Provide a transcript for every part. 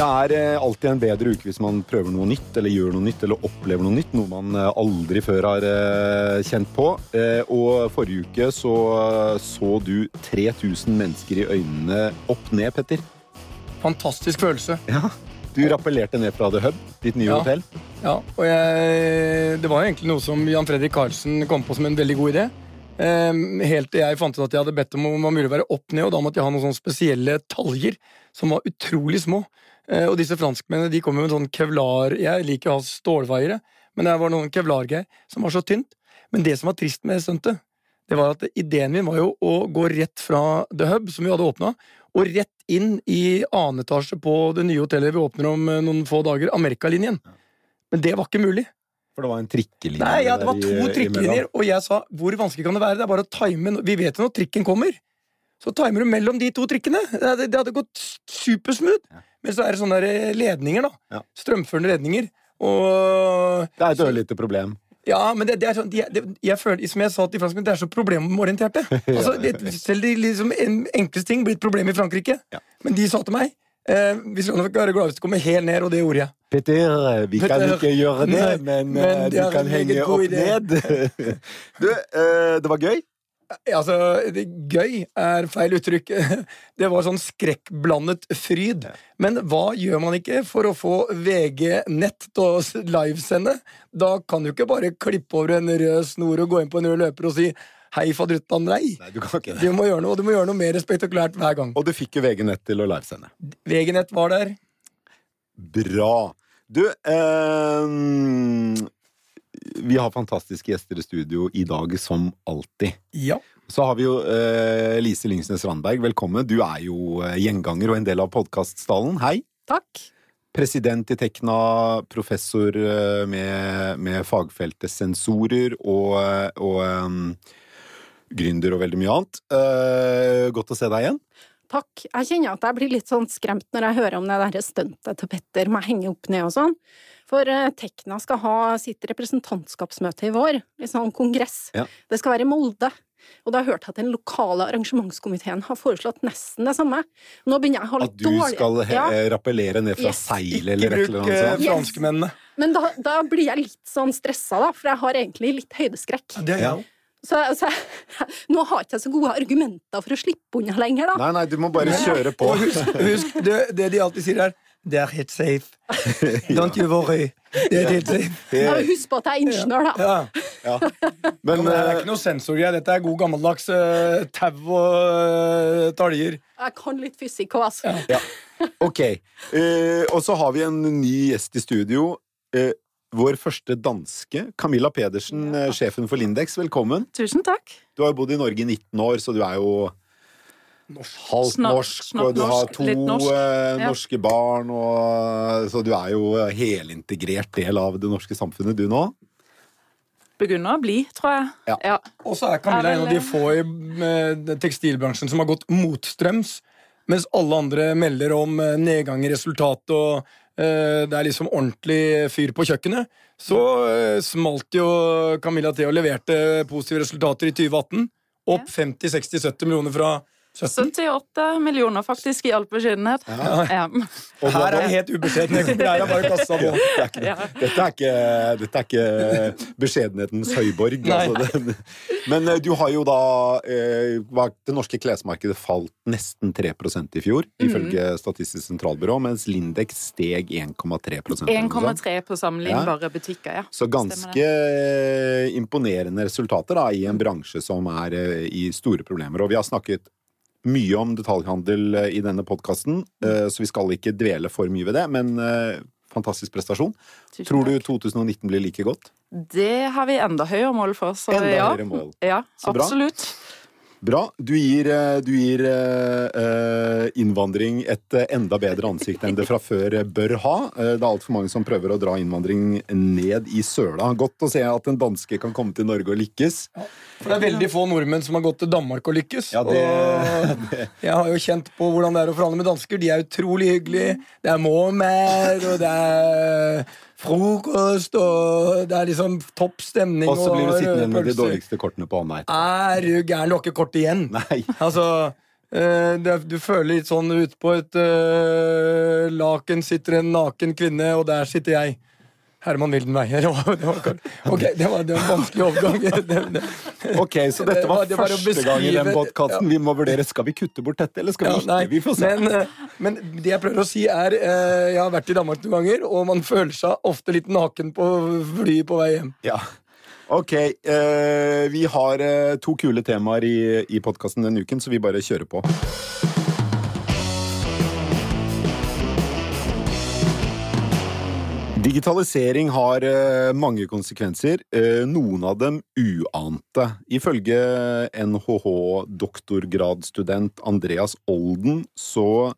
Det er eh, alltid en bedre uke hvis man prøver noe nytt eller gjør noe nytt eller opplever noe nytt. Noe man eh, aldri før har eh, kjent på. Og forrige uke så så du 3000 mennesker i øynene opp ned, Petter. Fantastisk følelse. Ja. Du rappellerte ned fra The Hub, ditt nye Ja. hotell. Ja, og jeg, Det var egentlig noe som Jan Fredrik Karlsen kom på som en veldig god idé. Ehm, helt til jeg fant ut at jeg hadde bedt om om det var mulig å være opp ned, og da måtte jeg ha noen sånne spesielle taljer som var utrolig små. Eh, og disse franskmennene de kom jo med sånn kevlar Jeg liker å ha stålvaiere, men det var noen kevlargreier som var så tynt. Men det som var trist med stuntet, det var at ideen min var jo å gå rett fra The Hub, som vi hadde åpna, og rett inn i annen etasje på det nye hotellet vi åpner om eh, noen få dager, Amerikalinjen. Men det var ikke mulig. For det var en trikkelinje Nei, ja, det var to i- trikkelinjer, og jeg sa hvor vanskelig kan det være? Det er bare å time Vi vet jo når trikken kommer. Så timer du mellom de to trikkene. Det det hadde gått supersmooth. Ja. Men så er det sånne ledninger, da. Ja. Strømførende ledninger. Og Det er et ørlite problem. Ja, men det, det er sånn de, de, jeg føler, Som jeg sa til franskmennene, det er så problemorienterte. Altså, det, selv de liksom, en enkleste ting blir et problem i Frankrike. Ja. Men de sa til meg eh, vi skal nok være glad hvis du kommer helt ned, og det gjorde jeg. Petter, vi kan ikke gjøre det, nei, men, men eh, du kan henge opp idé. ned. Du, eh, det var gøy. Altså, det, Gøy er feil uttrykk. Det var sånn skrekkblandet fryd. Men hva gjør man ikke for å få VG Nett til å livesende? Da kan du ikke bare klippe over en rød snor og gå inn på en rød løper og si hei, fadderuttan, nei. Nei, du kan ikke Du må gjøre noe, og du må gjøre noe mer spektakulært hver gang. Og du fikk jo VG Nett til å livesende. VG Nett var der. Bra. Du, eh, vi har fantastiske gjester i studio i dag, som alltid. Ja. Så har vi jo eh, Lise Lyngsnes Randberg, velkommen. Du er jo eh, gjenganger og en del av podkaststallen. Hei. Takk. President i Tekna, professor eh, med, med fagfeltet sensorer og, eh, og um, gründer og veldig mye annet. Eh, godt å se deg igjen. Takk. Jeg kjenner at jeg blir litt sånn skremt når jeg hører om det der stuntet til Petter med å henge opp ned og sånn. For eh, Tekna skal ha sitt representantskapsmøte i vår, en sånn kongress. Ja. Det skal være i Molde. Og da har jeg hørt at den lokale arrangementskomiteen har foreslått nesten det samme. Nå begynner jeg å ha At du dårlig skal he- ja, rappellere ned fra Yes. seilet eller et eller eh, annet sånt. Yes. franskmennene. Men da, da blir jeg litt sånn stressa, da, for jeg har egentlig litt høydeskrekk. Det er Ja. jeg òg. Så, så jeg, nå har jeg ikke så gode argumenter for å slippe unna lenger, da. Nei, nei, du må bare kjøre på. Og husk, husk det, det de alltid sier, er Det er helt safe. Don't you worry. Det er helt safe. Ja, Husk på at jeg er ingeniør, da. Ja. Ja. Men Men det er eh, ikke noe sensorgreier. Dette er god gammeldags uh, tau og uh, taljer. Jeg kan litt fysikk òg, altså. ja. Ok. Uh, og så har vi en ny gjest i studio. Uh, vår første danske, Camilla Pedersen, sjefen for Lindex. Velkommen. Tusen takk. Du har jo bodd i Norge i 19 år, så du er jo halvt Snart- norsk, snart og du har to norsk. eh, Ja. norske barn, og, så du er jo helintegrert del av det norske samfunnet, du nå. Begynner å bli, tror jeg. Ja. Og så er Camilla en av de få i tekstilbransjen som har gått motstrøms, mens alle andre melder om eh, nedgang i resultatet og eh, det er liksom ordentlig fyr på kjøkkenet. Så smalt jo Camilla til og leverte positive resultater i 2018. Opp 50-60-70 millioner fra 17. 78 millioner, faktisk, i all beskjedenhet. Ja. Og Her er vi helt ubeskjedne. Det er bare kassa nå. Det er Ja. dette, er ikke, dette er ikke beskjedenhetens høyborg. Altså. Men eh, du har jo da eh, Det norske klesmarkedet falt nesten 3% i fjor, ifølge Statistisk sentralbyrå, mens Lindex steg 1,3 eller noe sånt. 1,3 på sammenlignbare butikker, ja. Så ganske eh, imponerende resultater da, i en bransje som er eh, i store problemer. Og vi har snakket mye om detaljhandel eh, i denne podkasten, så vi skal ikke dvele for mye ved det. Men eh, fantastisk prestasjon. Tusen Tror du 2019 blir like godt? Det har vi enda høyere mål for, så Enda ja. høyere mål. Ja, Så absolutt. Bra. Du gir, eh, du gir eh, eh, innvandring et eh, enda bedre ansikt enn det fra før eh, bør ha. Eh, Det er altfor mange som prøver å dra innvandring ned i søla. Godt å se at en danske kan komme til Norge og lykkes. For det er veldig få nordmenn som har gått til Danmark og lykkes. Ja, det- og jeg har jo kjent på hvordan det er å forhandle med dansker. De er utrolig hyggelige. Det er morgenmat, og det er frokost, og det er liksom topp stemning. Og så blir du sittende igjen med de dårligste kortene på hånda. Er du gæren? Du har ikke kort igjen. Nei. Altså, Eh, du føler litt sånn utpå et eh, laken sitter en naken kvinne, og der sitter jeg. Herman det var, ok, det var, det var en vanskelig overgang. Det, det, Ok, Så dette var Det var- første gang i den podkasten ja. Vi må vurdere skal vi kutte bort dette, eller skal vi ikke. Vi får se. men, eh, men det jeg prøver å si er eh, Jeg har vært i Danmark noen ganger, og man føler seg ofte litt naken på flyet på vei hjem. Ja. Ok, eh, vi har to kule temaer i, i podkasten denne uken, så vi bare kjører på. Digitalisering har eh, mange konsekvenser, eh, noen av dem uante. Ifølge NHH-doktorgradsstudent Andreas Olden så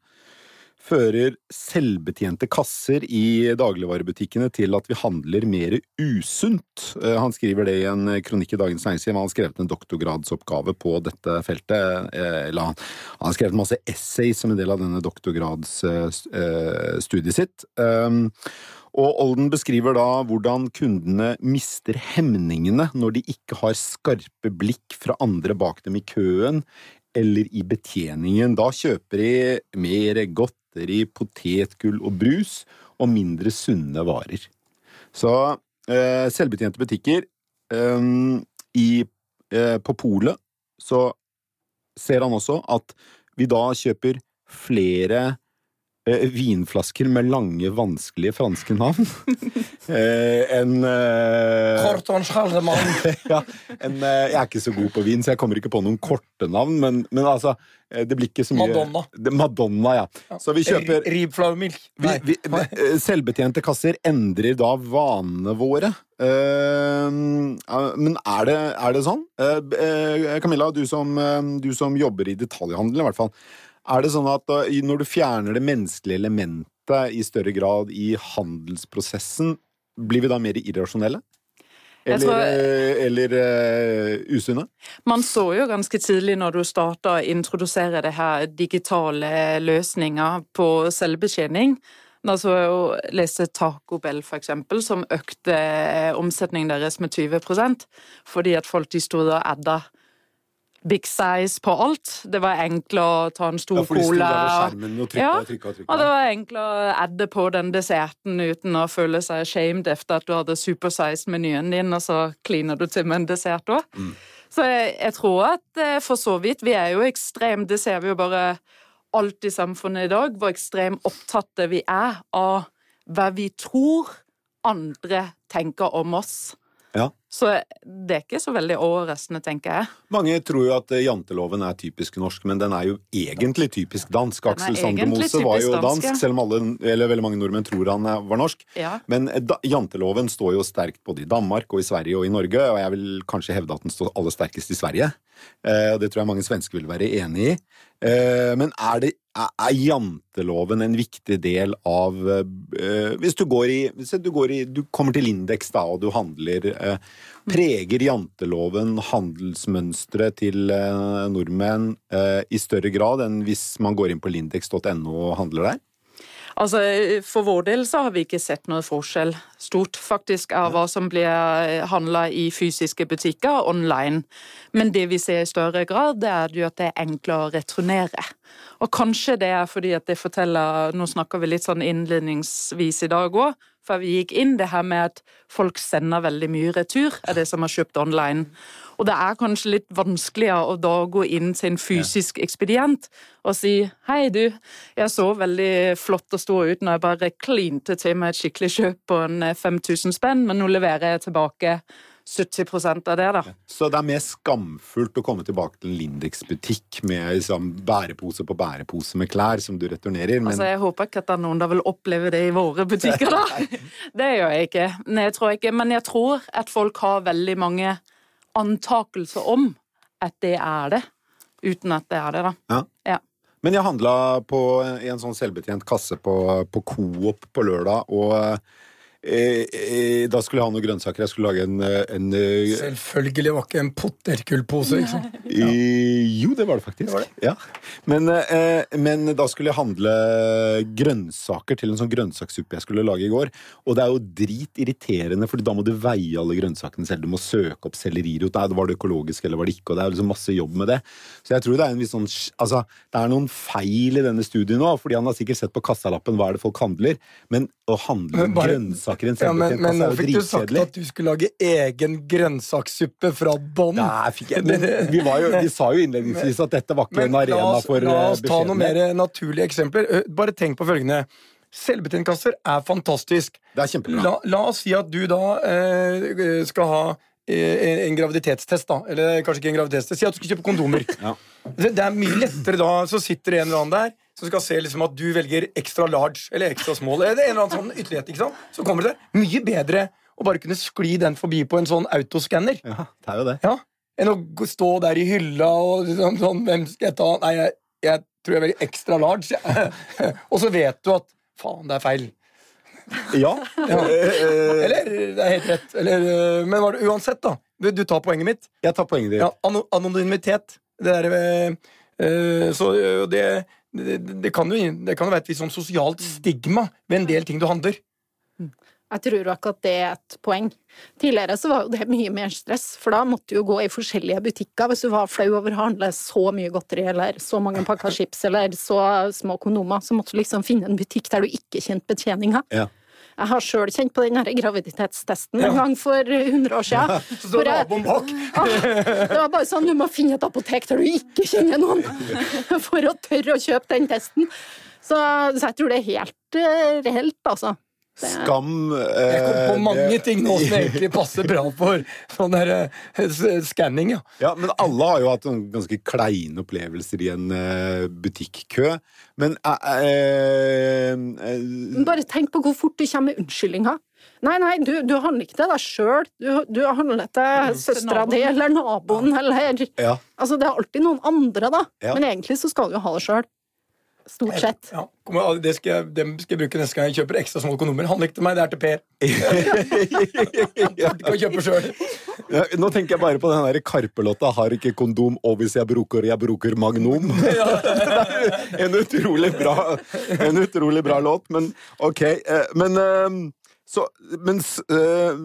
fører selvbetjente kasser i dagligvarebutikkene til at vi handler mer usunt. Eh, Han skriver det i en kronikk i Dagens Næringsliv. Han har skrevet en doktorgradsoppgave på dette feltet. Eller han har skrevet masse essays som en del av denne doktorgradsstudiet sitt. Og Olden beskriver da hvordan kundene mister hemningene når de ikke har skarpe blikk fra andre bak dem i køen eller i betjeningen. Da kjøper de mer godteri, potetgull og brus og mindre sunne varer. Så eh, selvbetjente butikker eh, i, eh, På polet så ser han også at vi da kjøper flere vinflasker med lange, vanskelige franske navn eh, enn eh, ja, en, eh, jeg er ikke så god på vin, så jeg kommer ikke på noen korte navn, men, men altså eh, Det blir ikke så mye Madonna. Det, Madonna, ja. Så vi kjøper Ribflaumilk. eh, Selvbetjente kasser endrer da vanene våre. Eh, men er det, er det sånn? Eh, eh, Camilla, du som, eh, du som jobber i detaljhandel, i hvert fall. Er det sånn at når du fjerner det menneskelige elementet i større grad i handelsprosessen, blir vi da mer irrasjonelle? Eller, tror- eh, eller uh, usunne? Man så jo ganske tidlig når du starta å introdusere det her digitale løsninger på selvbetjening. Så jeg jo leste Taco Bell, for eksempel, som økte eh, omsetningen deres med 20% fordi at folk de sto og adda big size på alt. Det var enkelt å ta en stor Ja, cola. og- og trykka Ja, og trykka. trykka. Og det var enkelt å adde på den desserten uten å føle seg shamed etter at du hadde supersize-menyen din, og så kliner du til med en dessert òg. Så jeg, jeg tror at eh, for så vidt Vi er jo ekstremt Det ser vi jo bare alt i samfunnet i dag, hvor ekstremt opptatte vi er av hva vi tror andre tenker om oss. Ja. Så det er ikke så veldig overraskende, tenker jeg. Mange tror jo at eh, janteloven er typisk norsk, men den er jo egentlig typisk dansk. Aksel Sandemose var jo dansk, ja. selv om alle, eller veldig mange nordmenn tror han eh, var norsk. Ja. Men eh, da, janteloven står jo sterkt både i Danmark og i Sverige og i Norge, og jeg vil kanskje hevde at den står aller sterkest i Sverige. Eh, det tror jeg mange svensker vil være enig i. Eh, men er, det, er, janteloven en viktig del av uh, Hvis du går i, du, går i du kommer til Lindex da, og du handler uh, Preger janteloven handelsmønsteret til uh, nordmenn i større grad enn hvis man går inn på lindex.no og handler der? Altså, For vår del så har vi ikke sett noe forskjell stort faktisk av hva som blir handla i fysiske butikker online. Men det vi ser i større grad, det er jo at det er enklere å returnere. Og kanskje det er fordi at det forteller Nå snakker vi litt sånn innledningsvis i dag òg, før vi gikk inn, det her med at folk sender veldig mye retur, er det som har kjøpt online. Og det er kanskje litt vanskeligere å da gå inn til en fysisk ekspedient og si hei, du, jeg så veldig flott å stå ut når jeg bare klinte til med et skikkelig kjøp på en eh, 5000 spenn, men nå leverer jeg tilbake 70% av det, da. Så det er mer skamfullt å komme tilbake til en Lindex-butikk med liksom, bærepose på bærepose med klær som du returnerer, men Altså, Jeg håper ikke at det er noen der vil oppleve det i våre butikker, da. Det gjør jeg ikke. Nei, jeg tror ikke. Men jeg tror at folk har veldig mange antakelser om at det er det, uten at det er det, da. ja. Ja. Men jeg handla på, i en sånn selvbetjent kasse på, på Coop på lørdag, og eh, eh, Da skulle jeg ha noen grønnsaker. Jeg skulle lage en, eh, en Selvfølgelig var ikke en potetgullpose. Sant? Jo, det var det faktisk. Det var det. Ja. Men, eh, men da skulle jeg handle grønnsaker til en sånn grønnsakssuppe jeg skulle lage i går. Og det er jo dritirriterende, for da må du veie alle grønnsakene selv. Du må søke opp sellerirot. Nei, var det økologisk, eller var det ikke? Og det er liksom masse jobb med det. Så jeg tror det er en viss sånn Altså, det er noen feil i denne studien nå, fordi han har sikkert sett på kassalappen hva er det folk handler, men å handle bare- grønnsaker i en Ja, men, selvbetjent men nå er fikk du sagt at du skulle lage egen grønnsakssuppe fra bånn. Vi, jo, vi sa jo innledningsvis at dette var ikke Men en arena oss, for la eh, oss ta noen mer naturlige eksempler. Bare tenk på følgende. Selvbetjentkasser er fantastisk. Det er kjempebra. La, la oss si at du da eh, skal ha eh, en graviditetstest, da. Eller kanskje ikke en graviditetstest. Si at du skal kjøpe kondomer. Ja. Det, det er mye lettere da, så sitter det en eller annen der som skal se liksom at du velger extra large eller extra small. Eller en eller annen sånn ytterlighet, ikke sant? Så kommer det. Mye bedre å bare kunne skli den forbi på en sånn autoskanner. Ja, det er jo det. Ja, enn å stå der i hylla og sånn, sånn Hvem skal jeg ta? Nei, jeg, jeg tror jeg velger extra large. og så vet du at faen, det er feil. Ja. Ja. Eller det er helt rett. Eller, eh, men var det uansett, da. Du, du tar poenget mitt. Jeg tar poenget ditt. Ja, ano, anonymitet. Det der eh, eh, Så eh, det, det, det, kan jo, det kan jo være et visst sånn sosialt stigma ved en del ting du handler. Jeg tror jo ikke at det er et poeng. Tidligere så var jo det mye mer stress, for da måtte du jo gå i forskjellige butikker hvis du var flau over å handle så mye godteri eller så mange pakker chips eller så små kondomer, så måtte du liksom finne en butikk der du ikke kjente betjeninga. Ja. Jeg har sjøl kjent på den her graviditetstesten Ja. en gang for 100 år siden. Så hvor står jeg- bak. Ah, det var bare sånn, du må finne et apotek der du ikke kjenner noen for å tørre å kjøpe den testen. Så, så jeg tror det er helt eh, reelt, altså. Skam Jeg kom på eh, mange det- ting nå som egentlig passer bra for sånn der eh, skanning, ja. Ja, men alle har jo hatt noen ganske kleine opplevelser i en eh, butikkø. Men eh, eh, eh, bare tenk på hvor fort du kommer med unnskyldninger. Nei, nei, du, du handler ikke til deg sjøl. Du, du handler til søstera di eller naboen eller Ja. Altså, det er alltid noen andre, da. Ja. Men egentlig så skal du jo ha det sjøl. Stort sett. ja. Kom, det, skal jeg, dem skal jeg bruke neste gang jeg kjøper ekstra små kondomer. Han likte meg, det er til Per. Jeg kan kjøpe selv. Ja, Nå tenker jeg bare på den Karpe-låta 'Har ikke kondom, og hvis jeg bruker, jeg bruker Magnum'. En utrolig bra En utrolig bra låt, men ok. eh, Men eh, så Men s- eh,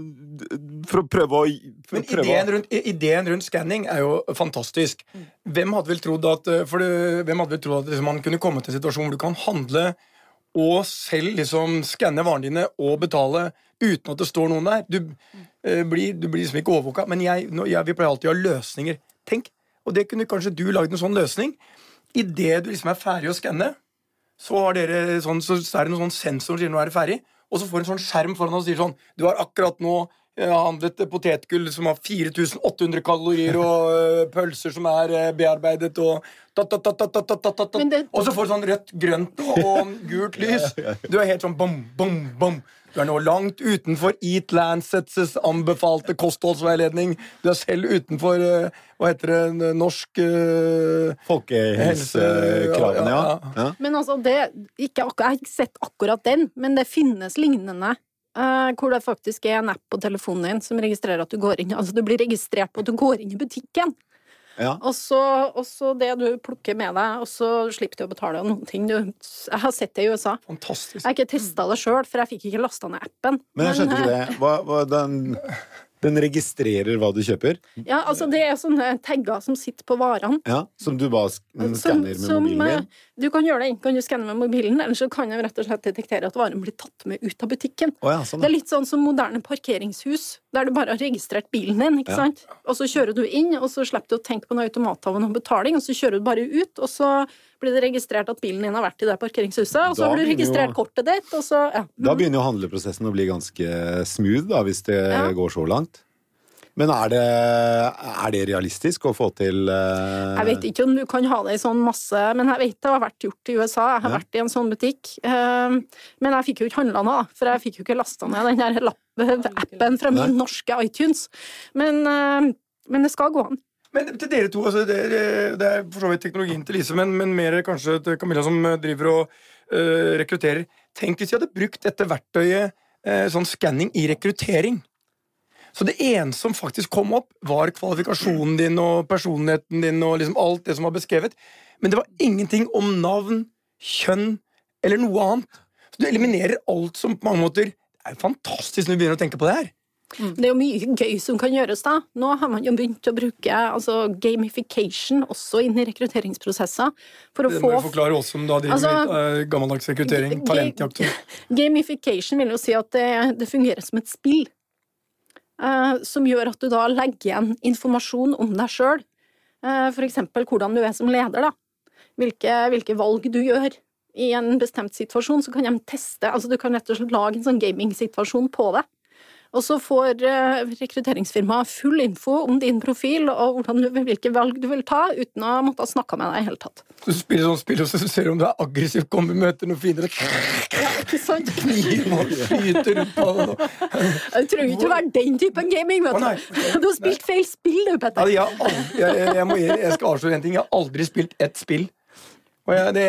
for å prøve å for Men prøve å- ideen rundt, ideen rundt skanning er jo fantastisk. Hvem hadde vel trodd at, eh, for det, hvem hadde vel trodd at liksom, man kunne komme til en situasjon hvor du kan handle og selv liksom skanne varene dine og betale uten at det står noen der? Du, øh, blir, du blir liksom ikke overvåka. Men jeg, nå, jeg, vi pleier alltid å ha løsninger. Tenk, og det kunne kanskje du lagd en sånn løsning. Idet du liksom er ferdig å skanne, så, har dere sånn, så er det noen sånn sensor som sier nå er det ferdig, og så får en sånn skjerm foran deg og sier sånn Du har akkurat nå handlet potetgull som har 4800 kalorier, og eh, pølser som er eh, bearbeidet, og Og så får du sånn rødt, grønt og gult lys. Du er helt sånn bom, bom, bom. Du er nå langt utenfor Eat Lancets anbefalte kostholdsveiledning. Du er selv utenfor eh, hva heter det, norsk uh, Folkehelsekravene, ja, ja. ja, Men altså, det, ikke, Jeg har ikke sett akkurat den, men det finnes lignende eh, hvor det faktisk er en app på telefonen din som registrerer at du går inn Altså, du blir registrert på at du går inn i butikken. ja. Og så, og så det du plukker med deg, og så slipper du å betale noen ting. Du, jeg har sett det i USA. Fantastisk. Jeg har ikke testa det sjøl, for jeg fikk ikke lasta ned appen. Men jeg skjønte eh, ikke det. Hva, hva, den, den registrerer hva du kjøper? Ja, altså Det er sånne tagger som sitter på varene. Ja, Som du bare skanner med som, mobilen eh, din? Du kan gjøre det enten kan du skanne med mobilen, eller så kan jeg rett og slett detektere at varen blir tatt med ut av butikken. Oh ja, sånn, Det er litt sånn som moderne parkeringshus, der du bare har registrert bilen din. ikke Ja. sant? Og så kjører du inn, og så slipper du å tenke på noe automathaven og betaling, og så kjører du bare ut, og så blir det registrert at bilen din har vært i det parkeringshuset, og så Da har du registrert jo- kortet ditt, og så ja. Da begynner jo handleprosessen å bli ganske smooth, da, hvis det går så langt. Men er det, er det realistisk å få til uh... Jeg vet ikke om du kan ha det i sånn masse, men jeg vet det har vært gjort i USA. Jeg har Ja. vært i en sånn butikk. Uh, Men jeg fikk jo ikke handla noe, for jeg fikk jo ikke lasta ned den der appen fra min Nei. norske iTunes. Men, uh, men det skal gå an. Men til dere to, altså, det, er, det er for så vidt teknologien til Lise, men, men mer kanskje til Camilla som driver og eh, rekrutterer. Tenk hvis vi hadde brukt dette verktøyet eh, sånn skanning i rekruttering. Så det eneste som faktisk kom opp, var kvalifikasjonen din og personligheten din og liksom alt det som var beskrevet. Men det var ingenting om navn, kjønn eller noe annet. Så du eliminerer alt som på mange måter Det er jo fantastisk når du begynner å tenke på det her. Det er jo mye gøy som kan gjøres, da. Nå har man jo begynt å bruke altså, gamification også inn i rekrutteringsprosesser. For å Det få må du forklare oss som da driver Altså, med eh, gammeldags rekruttering. Talentjakt. Gamification vil jo si at det, det fungerer som et spill. Eh, som gjør at du da legger igjen informasjon om deg sjøl. for eksempel hvordan du er som leder, da. Hvilke, hvilke valg du gjør i en bestemt situasjon. Så kan de teste altså Du kan rett og slett lage en sånn gaming-situasjon på det. Og så får eh, rekrutteringsfirmaet full info om din profil og du, hvilke valg du vil ta, uten å måtte ha snakka med deg i det hele tatt. Du spiller sånn spill, og så ser du om du er aggressiv, kommer møter noen fiender Ja, ikke sant? kniv og skyter rundt på. Det trenger ikke å være den typen gaming, vet du. Du har spilt feil spill, du, Petter. Ja, jeg, jeg, jeg, jeg skal avsløre en ting. Jeg har aldri spilt ett spill. Jeg, det,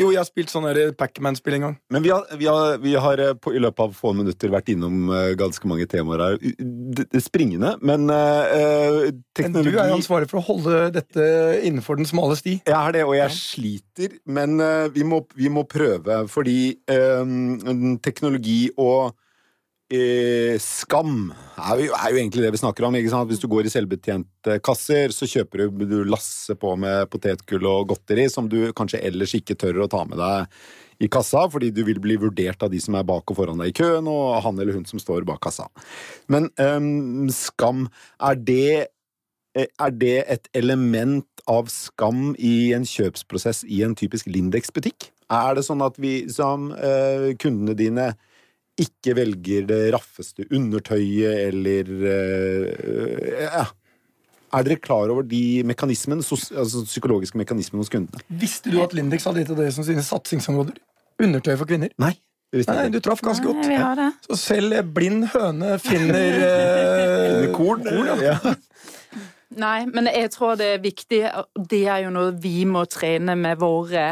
jo, jeg har spilt sånn Pacman-spill en gang. Men vi har, vi har, vi har på, i løpet av få minutter vært innom ganske mange temaer her. Det, er springende, men uh, teknologi Men du er jo ansvarlig for å holde dette innenfor den smale sti. Jeg er det, og jeg sliter, men uh, vi, må, vi må prøve, fordi eh, teknologi og eh, skam er jo, er jo egentlig det vi snakker om. Hvis du går i selvbetjente kasser, så kjøper du, du lasse på med potetgull og godteri som du kanskje ellers ikke tør å ta med deg i kassa, fordi du vil bli vurdert av de som er bak og foran deg i køen, og han eller hun som står bak kassa. Men eh, skam, er det Eh, er det et element av skam i en kjøpsprosess i en typisk Lindex-butikk? Er det sånn at vi som eh, kundene dine ikke velger det raffeste undertøyet eller eh, ja. Er dere klar over de mekanismene, altså psykologiske mekanismene hos kundene? Visste du at Lindex hadde gitt dere som sine satsingsområder? Undertøy for kvinner. Nei. Nei, du traff ganske godt. Nei, vi har det. Så selv blind høne finner eh, Korn, ja. Nei, men jeg tror det er viktig, og det er jo noe vi må trene med våre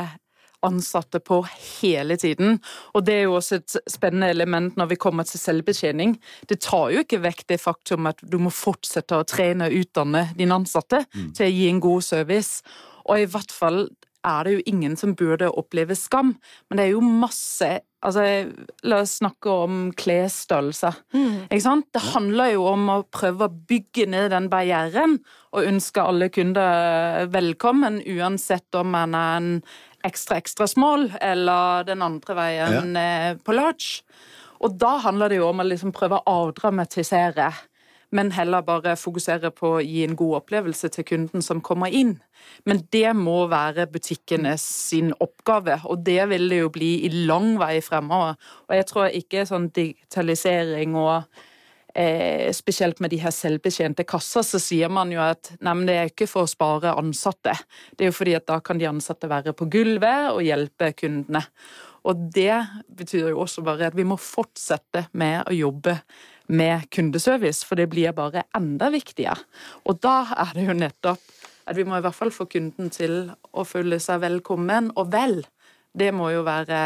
ansatte på hele tiden. Og det er jo også et spennende element når vi kommer til selvbetjening. Det tar jo ikke vekk det faktum at du må fortsette å trene og utdanne dine ansatte til å gi en god service. Og i hvert fall er det jo ingen som burde oppleve skam, men det er jo masse Altså, la oss snakke om klesstørrelse. Ikke sant? Det handler jo om å prøve å bygge ned den barrieren og ønske alle kunder velkommen, uansett om man er en ekstra, ekstra small eller den andre veien ja. på large. Og da handler det jo om å liksom prøve å avdramatisere, men heller bare fokusere på å gi en god opplevelse til kunden som kommer inn. Men det må være butikkene sin oppgave, og det vil det jo bli i lang vei fremover. Og jeg tror ikke sånn digitalisering og eh, spesielt med de her selvbetjente kasser, så sier man jo at nei, det er ikke for å spare ansatte. Det er jo fordi at da kan de ansatte være på gulvet og hjelpe kundene. Og det betyr jo også bare at vi må fortsette med å jobbe med kundeservice, for det blir bare enda viktigere. Og da er det jo nettopp at vi må i hvert fall få kunden til å føle seg velkommen og vel. Det må jo være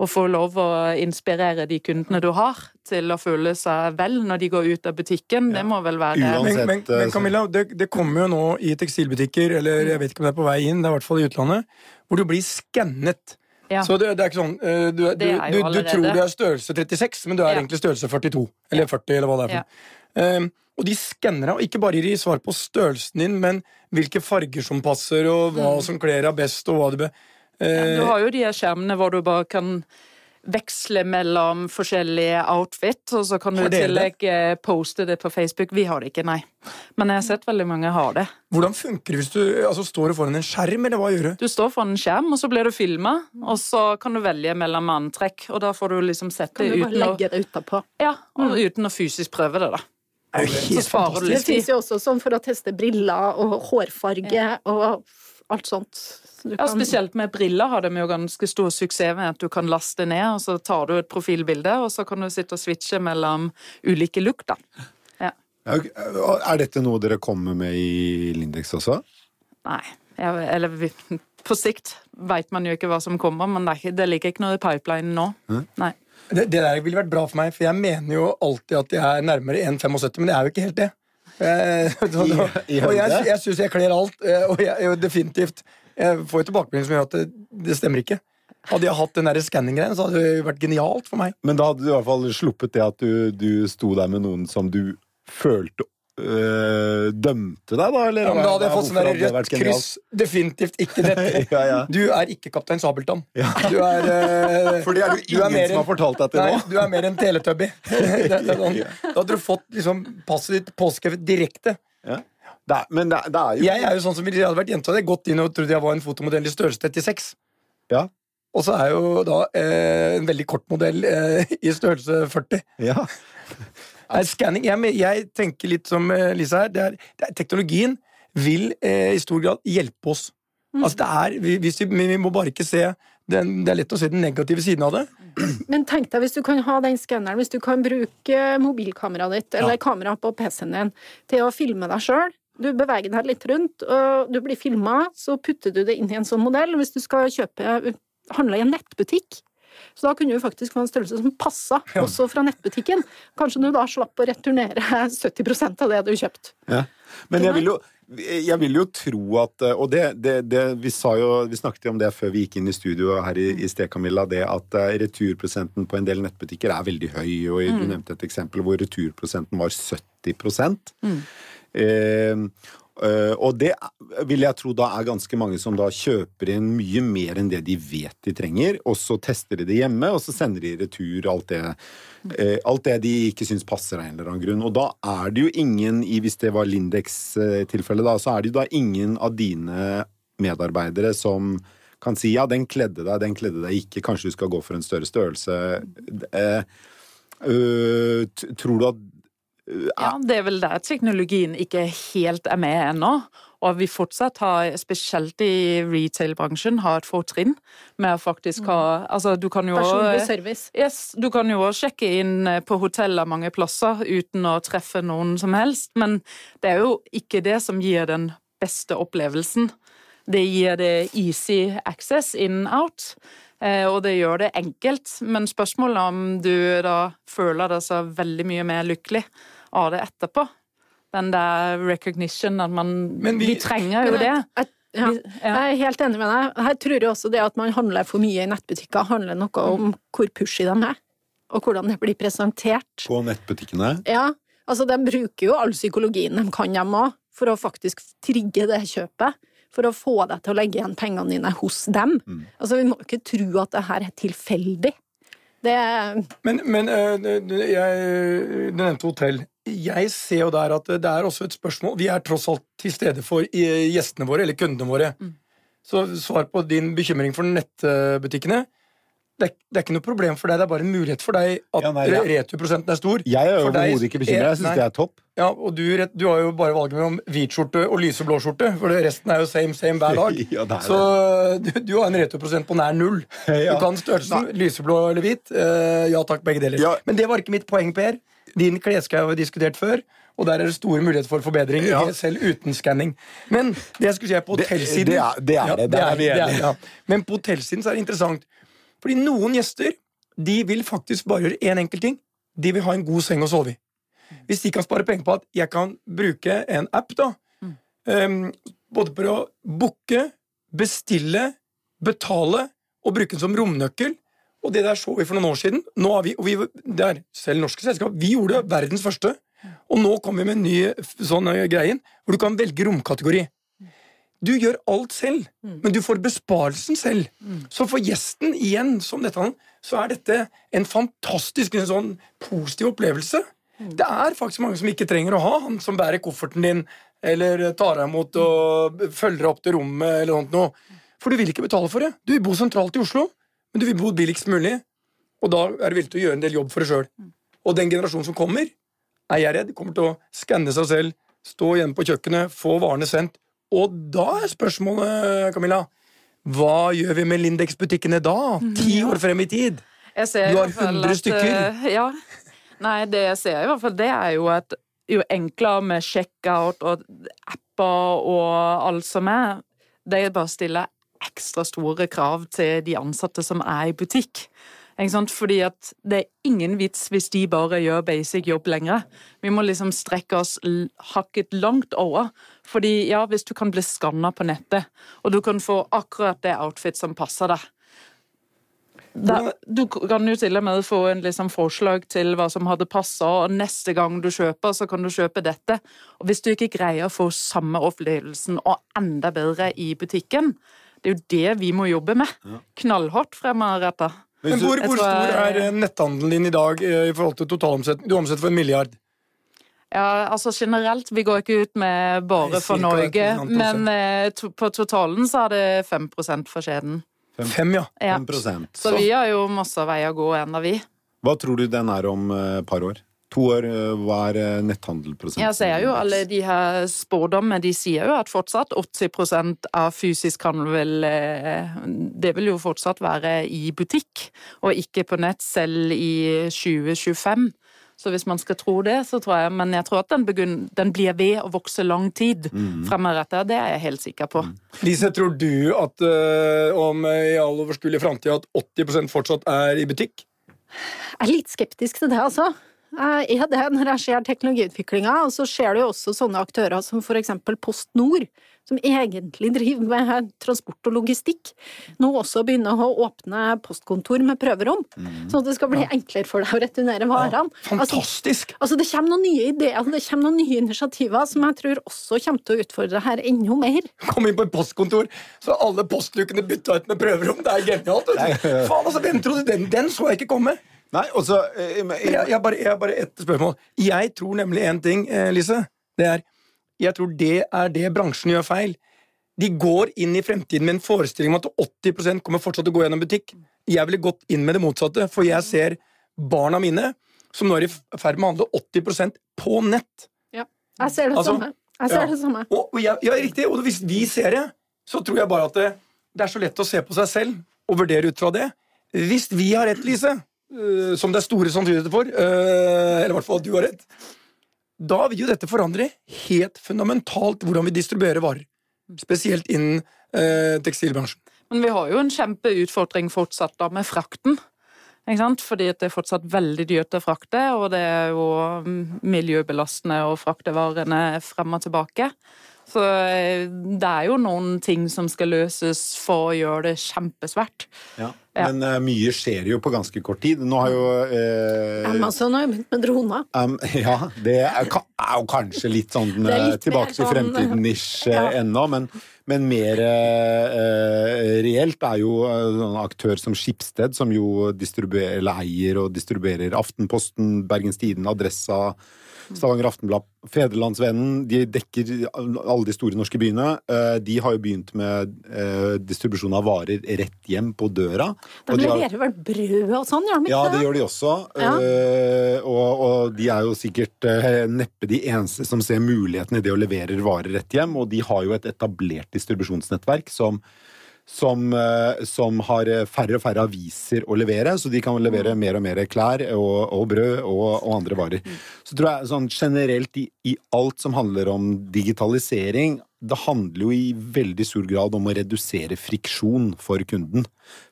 å få lov å inspirere de kundene du har, til å føle seg vel når de går ut av butikken. Det må vel være Uansett, Men, men, men Camilla, det, det kommer jo nå i tekstilbutikker, eller jeg vet ikke om det er på vei inn, det er i hvert fall i utlandet, hvor du blir skannet. Ja. Så det, det er ikke sånn eh, Du, du, du, du tror du er størrelse 36, men du er Ja. egentlig størrelse 42. Eller 40, eller hva det er. for ja. Um, og de skanner deg, og ikke bare gir de svar på størrelsen din, men hvilke farger som passer, og hva som kler deg best, og hva du be... eh, Du har jo de her skjermene hvor du bare kan veksle mellom forskjellige outfit, og så kan du i tillegg eh, poste det på Facebook. Vi har det ikke, nei. Men jeg har sett veldig mange har det. hvordan funker det hvis du altså, står foran en skjerm, eller hva gjør du? Du står foran en skjerm, og så blir du filma, og så kan du velge mellom antrekk, og da får du liksom sett Kan du bare legge det utapå. ja, og uten å fysisk prøve det, da. Det er jo helt fantastisk. Det fins jo også sånn for å teste briller og hårfarge og alt sånt. Så Ja, Spesielt med briller har de jo ganske stor suksess med at du kan laste ned, og så tar du et profilbilde, og så kan du sitte og switche mellom ulike look, da. Ja. Ja. Er dette noe dere kommer med i Lindex også? Nei. Jeg, eller på sikt vet man jo ikke hva som kommer, men det, ikke, det ligger ikke noe i pipeline nå. Nei. Det, det der ville vært bra for meg, for jeg mener jo alltid at jeg er nærmere 1,75, men det er jo ikke helt det. Eh, I- og jeg, jeg syns jeg kler alt, eh, og jeg, definitivt Jeg får jo tilbakemelding som gjør at det, det stemmer ikke. Hadde jeg hatt den skanning-greien, så hadde det vært genialt for meg. Men da hadde du i hvert fall sluppet det at du, du sto der med noen som du følte øh, dømte deg, da? Eller? Ja, men da hadde jeg fått sånn rødt kryss. Definitivt ikke dette. Ja, ja. Du er ikke kaptein Sabeltann. Du er eh, For det er jo ingen mer som har fortalt deg til Nei, nå. du er mer en teletubby. Sånn, da hadde du fått liksom, passet ditt påskrevet direkte. Ja. Det er, men det, det er jo Jeg er jo sånn som Hvis jeg hadde vært jente, hadde jeg gått inn og trodd jeg var en fotomodell i størrelse 36. Ja. Og så er jeg jo da eh, en veldig kort modell eh, i størrelse 40. ja. Nei, scanning, jeg, jeg tenker litt som eh, Lisa her. Det er, det er, teknologien vil eh, i stor grad hjelpe oss. Altså det er, vi, vi, vi må bare ikke se den, Det er lett å se den negative siden av det. Men tenk deg hvis du kan ha den skanneren, hvis du kan bruke mobilkameraet ditt eller kamera på PC-en din til å filme deg sjøl. Du beveger deg litt rundt, og du blir filma, så putter du det inn i en sånn modell. Hvis du skal kjøpe handle i en nettbutikk. Så da kunne du faktisk få en størrelse som passa, også fra nettbutikken. Kanskje du da slapp å returnere 70% av det du kjøpt. Ja. Men jeg vil jo jeg vil jo tro at Og det, det, det vi sa jo Vi snakket jo om det før vi gikk inn i studio her i, i sted, Camilla. Det at eh, returprosenten på en del nettbutikker er veldig høy. Og du nevnte et eksempel hvor returprosenten var 70 eh, eh, Og det vil jeg tro da er ganske mange som da kjøper inn mye mer enn det de vet de trenger, og så tester de det hjemme, og så sender de i retur alt det, uh, alt det de ikke syns passer av en eller annen grunn. Og da er det jo ingen, i hvis det var Lindex-tilfellet, da, så er det jo da ingen av dine medarbeidere som kan si ja, den kledde deg, den kledde deg ikke, kanskje du skal gå for en større størrelse. Uh, tror du at Ja, det er vel der teknologien ikke helt er med ennå. Og vi fortsatt har, spesielt i retail-bransjen, har et fortrinn med å faktisk ha Altså, du kan jo Personlig service. Yes, du kan jo sjekke inn eh, på hoteller mange plasser uten å treffe noen som helst, men det er jo ikke det som gir den beste opplevelsen. Det gir det easy access in-out, og det gjør det enkelt. Men spørsmålet om du da føler deg så veldig mye mer lykkelig av det etterpå. Den der recognition at man Men vi, vi- trenger jo Men det. jeg- jeg- Ja, jeg er helt enig med deg. Her tror jeg også det at man handler for mye i nettbutikker, handler noe om hvor pushy de er, og hvordan det blir presentert. på nettbutikkene Ja, altså de bruker jo all psykologien de kan, dem òg, for å faktisk trigge det kjøpet. For å få deg til å legge igjen pengene dine hos dem. Altså, vi må ikke tro at det her er tilfeldig. Det Men, men øh, du- jeg, du nevnte hotell. Jeg ser jo der at det er også et spørsmål Vi er tross alt til stede for eh, gjestene våre, eller kundene våre. Så svar på din bekymring for nettbutikkene. Det er, det er ikke noe problem for deg, det er bare en mulighet for deg at Ja, nei, ja. returprosenten er stor. Jeg er overhodet ikke bekymra. Jeg syns er- det er topp. Ja, og du, du har jo bare valget mellom hvit skjorte og lyseblå skjorte, for resten er jo same, same hver dag. Ja, det er Så du, du har en returprosent på nær null. Ja. Du kan størrelsen lyseblå eller hvit. Eh, ja takk, begge deler. Ja. Men det var ikke mitt poeng, Per. Din klesskau har vi diskutert før, og der er det store muligheter for forbedring, Ja. selv uten skanning. Men det jeg skulle si er på hotellsiden det er- det er det. Er det. Men på hotellsiden så er det interessant. Fordi noen gjester de vil faktisk bare gjøre én enkelt ting. De vil ha en god seng å sove i. Hvis de kan spare penger på at jeg kan bruke en app, da, um, både for å booke, bestille, betale og bruke den som romnøkkel Og det der så vi for noen år siden. Nå har vi, og vi, det er selv norske selskap. Vi gjorde verdens første. Og nå kommer vi med en ny sånn eh, greie hvor du kan velge romkategori. Du gjør alt selv, men du får besparelsen selv. Så for gjesten igjen, som dette, så er dette en fantastisk en sånn positiv opplevelse. Det er faktisk mange som ikke trenger å ha han som bærer kofferten din, eller tar deg imot og følger deg opp til rommet, eller noe. For du vil ikke betale for det. Du bor sentralt i Oslo, men du vil bo billigst mulig. Og da er du villig til å gjøre en del jobb for deg sjøl. Og den generasjonen som kommer, er jeg redd, kommer til å skanne seg selv, stå hjemme på kjøkkenet, få varene sendt. Og da er spørsmålet, Camilla, hva gjør vi med Lindex-butikkene da? Ti år frem i tid? Du har hvert 100 at, stykker. eh, Ja. Nei, det jeg ser i hvert fall, det er jo at jo enklere med checkout og apper og alt som er, det er bare å stille ekstra store krav til de ansatte som er i butikk. Fordi at det er ingen vits hvis de bare gjør basic jobb lenger. Vi må liksom strekke oss hakket langt over. Fordi ja, hvis du kan bli skanna på nettet, og du kan få akkurat det outfit som passer deg da, Du kan jo til og med få en liksom forslag til hva som hadde passa, og neste gang du kjøper, så kan du kjøpe dette. Og hvis du ikke greier å få samme opplevelsen og enda bedre i butikken, det er jo det vi må jobbe med. Knallhardt fremadretta. Men hvor, hvor stor er eh, netthandelen din i dag eh, i forhold til totalomsetning? Du omsetter for en milliard. Ja, altså generelt, vi går ikke ut med bare for Norge, men eh, to, på totalen så er det 5 for skjeden. Fem, ja. Ja. 5 Så vi har jo masse vei å gå ennå, vi. Hva tror du den er om eh, et par år? To år, hver hva er eh, netthandelprosenten? Jeg ser jo alle de her spådommene, de sier jo at fortsatt 80% av fysisk handel vil eh, Det vil jo fortsatt være i butikk, og ikke på nett selv i 2025. Så hvis man skal tro det, så tror jeg Men jeg tror at den, begynner, den blir ved å vokse lang tid fremover. Det er jeg helt sikker på. Lise, tror du at eh, om eh, i all overskuelig framtid at 80% fortsatt er i butikk? Jeg er litt skeptisk til det, altså. Jeg er det når jeg ser teknologiutviklinga, og så ser du jo også sånne aktører som for eksempel Post Nord, som egentlig driver med transport og logistikk, nå også begynner å åpne postkontor med prøverom, sånn at det skal bli enklere for deg å returnere varene. Ja, Fantastisk! Altså, det kommer noen nye ideer, det kommer noen nye initiativer som jeg tror også kommer til å utfordre her enda mer. Kom inn på et postkontor, så alle postlukene bytta ut med prøverom. Det er genialt! Faen, altså, Hvem trodde den? Den så jeg ikke komme! Nei, og så eh, men- Men jeg, jeg, har bare, jeg har bare ett spørsmål. Jeg tror nemlig en ting, eh, Lise. Det er Jeg tror det er det bransjen gjør feil. De går inn i fremtiden med en forestilling om at 80% kommer fortsatt til å gå gjennom butikk. Jeg ville gått inn med det motsatte, for jeg ser barna mine som nå er i ferd med å handle 80% på nett. Ja. Jeg ser det Altså, samme. Jeg ser ja. det samme. Og, og jeg, ja, riktig, og hvis vi ser det, så tror jeg bare at det, det er så lett å se på seg selv og vurdere ut fra det. Hvis vi har rett, Lise, øh, som det er store sannsynligheter for, øh, eller i hvert fall at du har rett, da vil jo dette forandre helt fundamentalt hvordan vi distribuerer varer. Spesielt innen øh, tekstilbransjen. Men vi har jo en kjempeutfordring fortsatt da med frakten. Fordi det er fortsatt veldig dyrt å frakte, og det er jo mm, miljøbelastende å frakte varene frem og tilbake. Så eh, det er jo noen ting som skal løses for å gjøre det kjempesvært. Ja. Ja. Men uh, mye skjer jo på ganske kort tid. Nå har jo uh, Amazon har jo begynt med droner. Um, ja, det er, er jo kanskje litt sånn litt tilbake til sånn, fremtiden-ish ja. ennå, men, men mer uh, reelt er jo en aktør som Skipsted, som jo distribuerer, eller eier og distribuerer Aftenposten, Bergens Tidende, Adressa, Stavanger Aftenblad, Fedrelandsvennen. De dekker alle de store norske byene. Eh, De har jo begynt med eh, distribusjon av varer rett hjem på døra. De Og de leverer vel brød og sånn, gjør de ja, ikke det det? gjør de også. Ja. Eh, og, og de er jo sikkert neppe de eneste som ser muligheten i det å levere varer rett hjem. Og de har jo et etablert distribusjonsnettverk som, som, eh, som har eh, færre og færre aviser å levere, så de kan levere mer og mer klær og, og brød og, og andre varer. Så tror jeg sånn generelt i, i alt som handler om digitalisering, det handler jo i veldig stor grad om å redusere friksjon for kunden.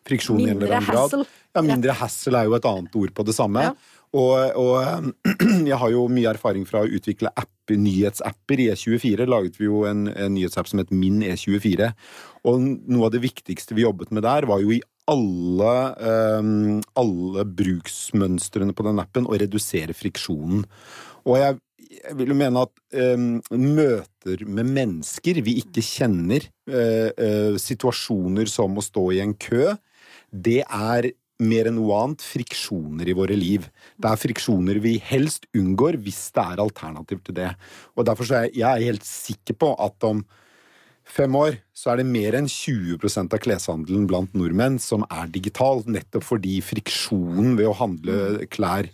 Friksjon i en eller annen grad. hassle. Ja, mindre hassle er jo et annet ord på det samme. Ja. Og, og jeg har jo mye erfaring fra å utvikle app, nyhetsapper. I E24 laget vi jo en, en nyhetsapp som het Min E24. Og noe av det viktigste vi jobbet med der, var jo i alle, um, alle bruksmønstrene på den appen å redusere friksjonen. Og jeg, jeg vil jo mene at um, møter med mennesker vi ikke kjenner, uh, uh, situasjoner som å stå i en kø, det er mer enn noe annet friksjoner i våre liv. Det er friksjoner vi helst unngår hvis det er alternativ til det. Og derfor er jeg, helt sikker på at om fem år så er det mer enn 20% av kleshandelen blant nordmenn som er digital, nettopp fordi friksjonen ved å handle klær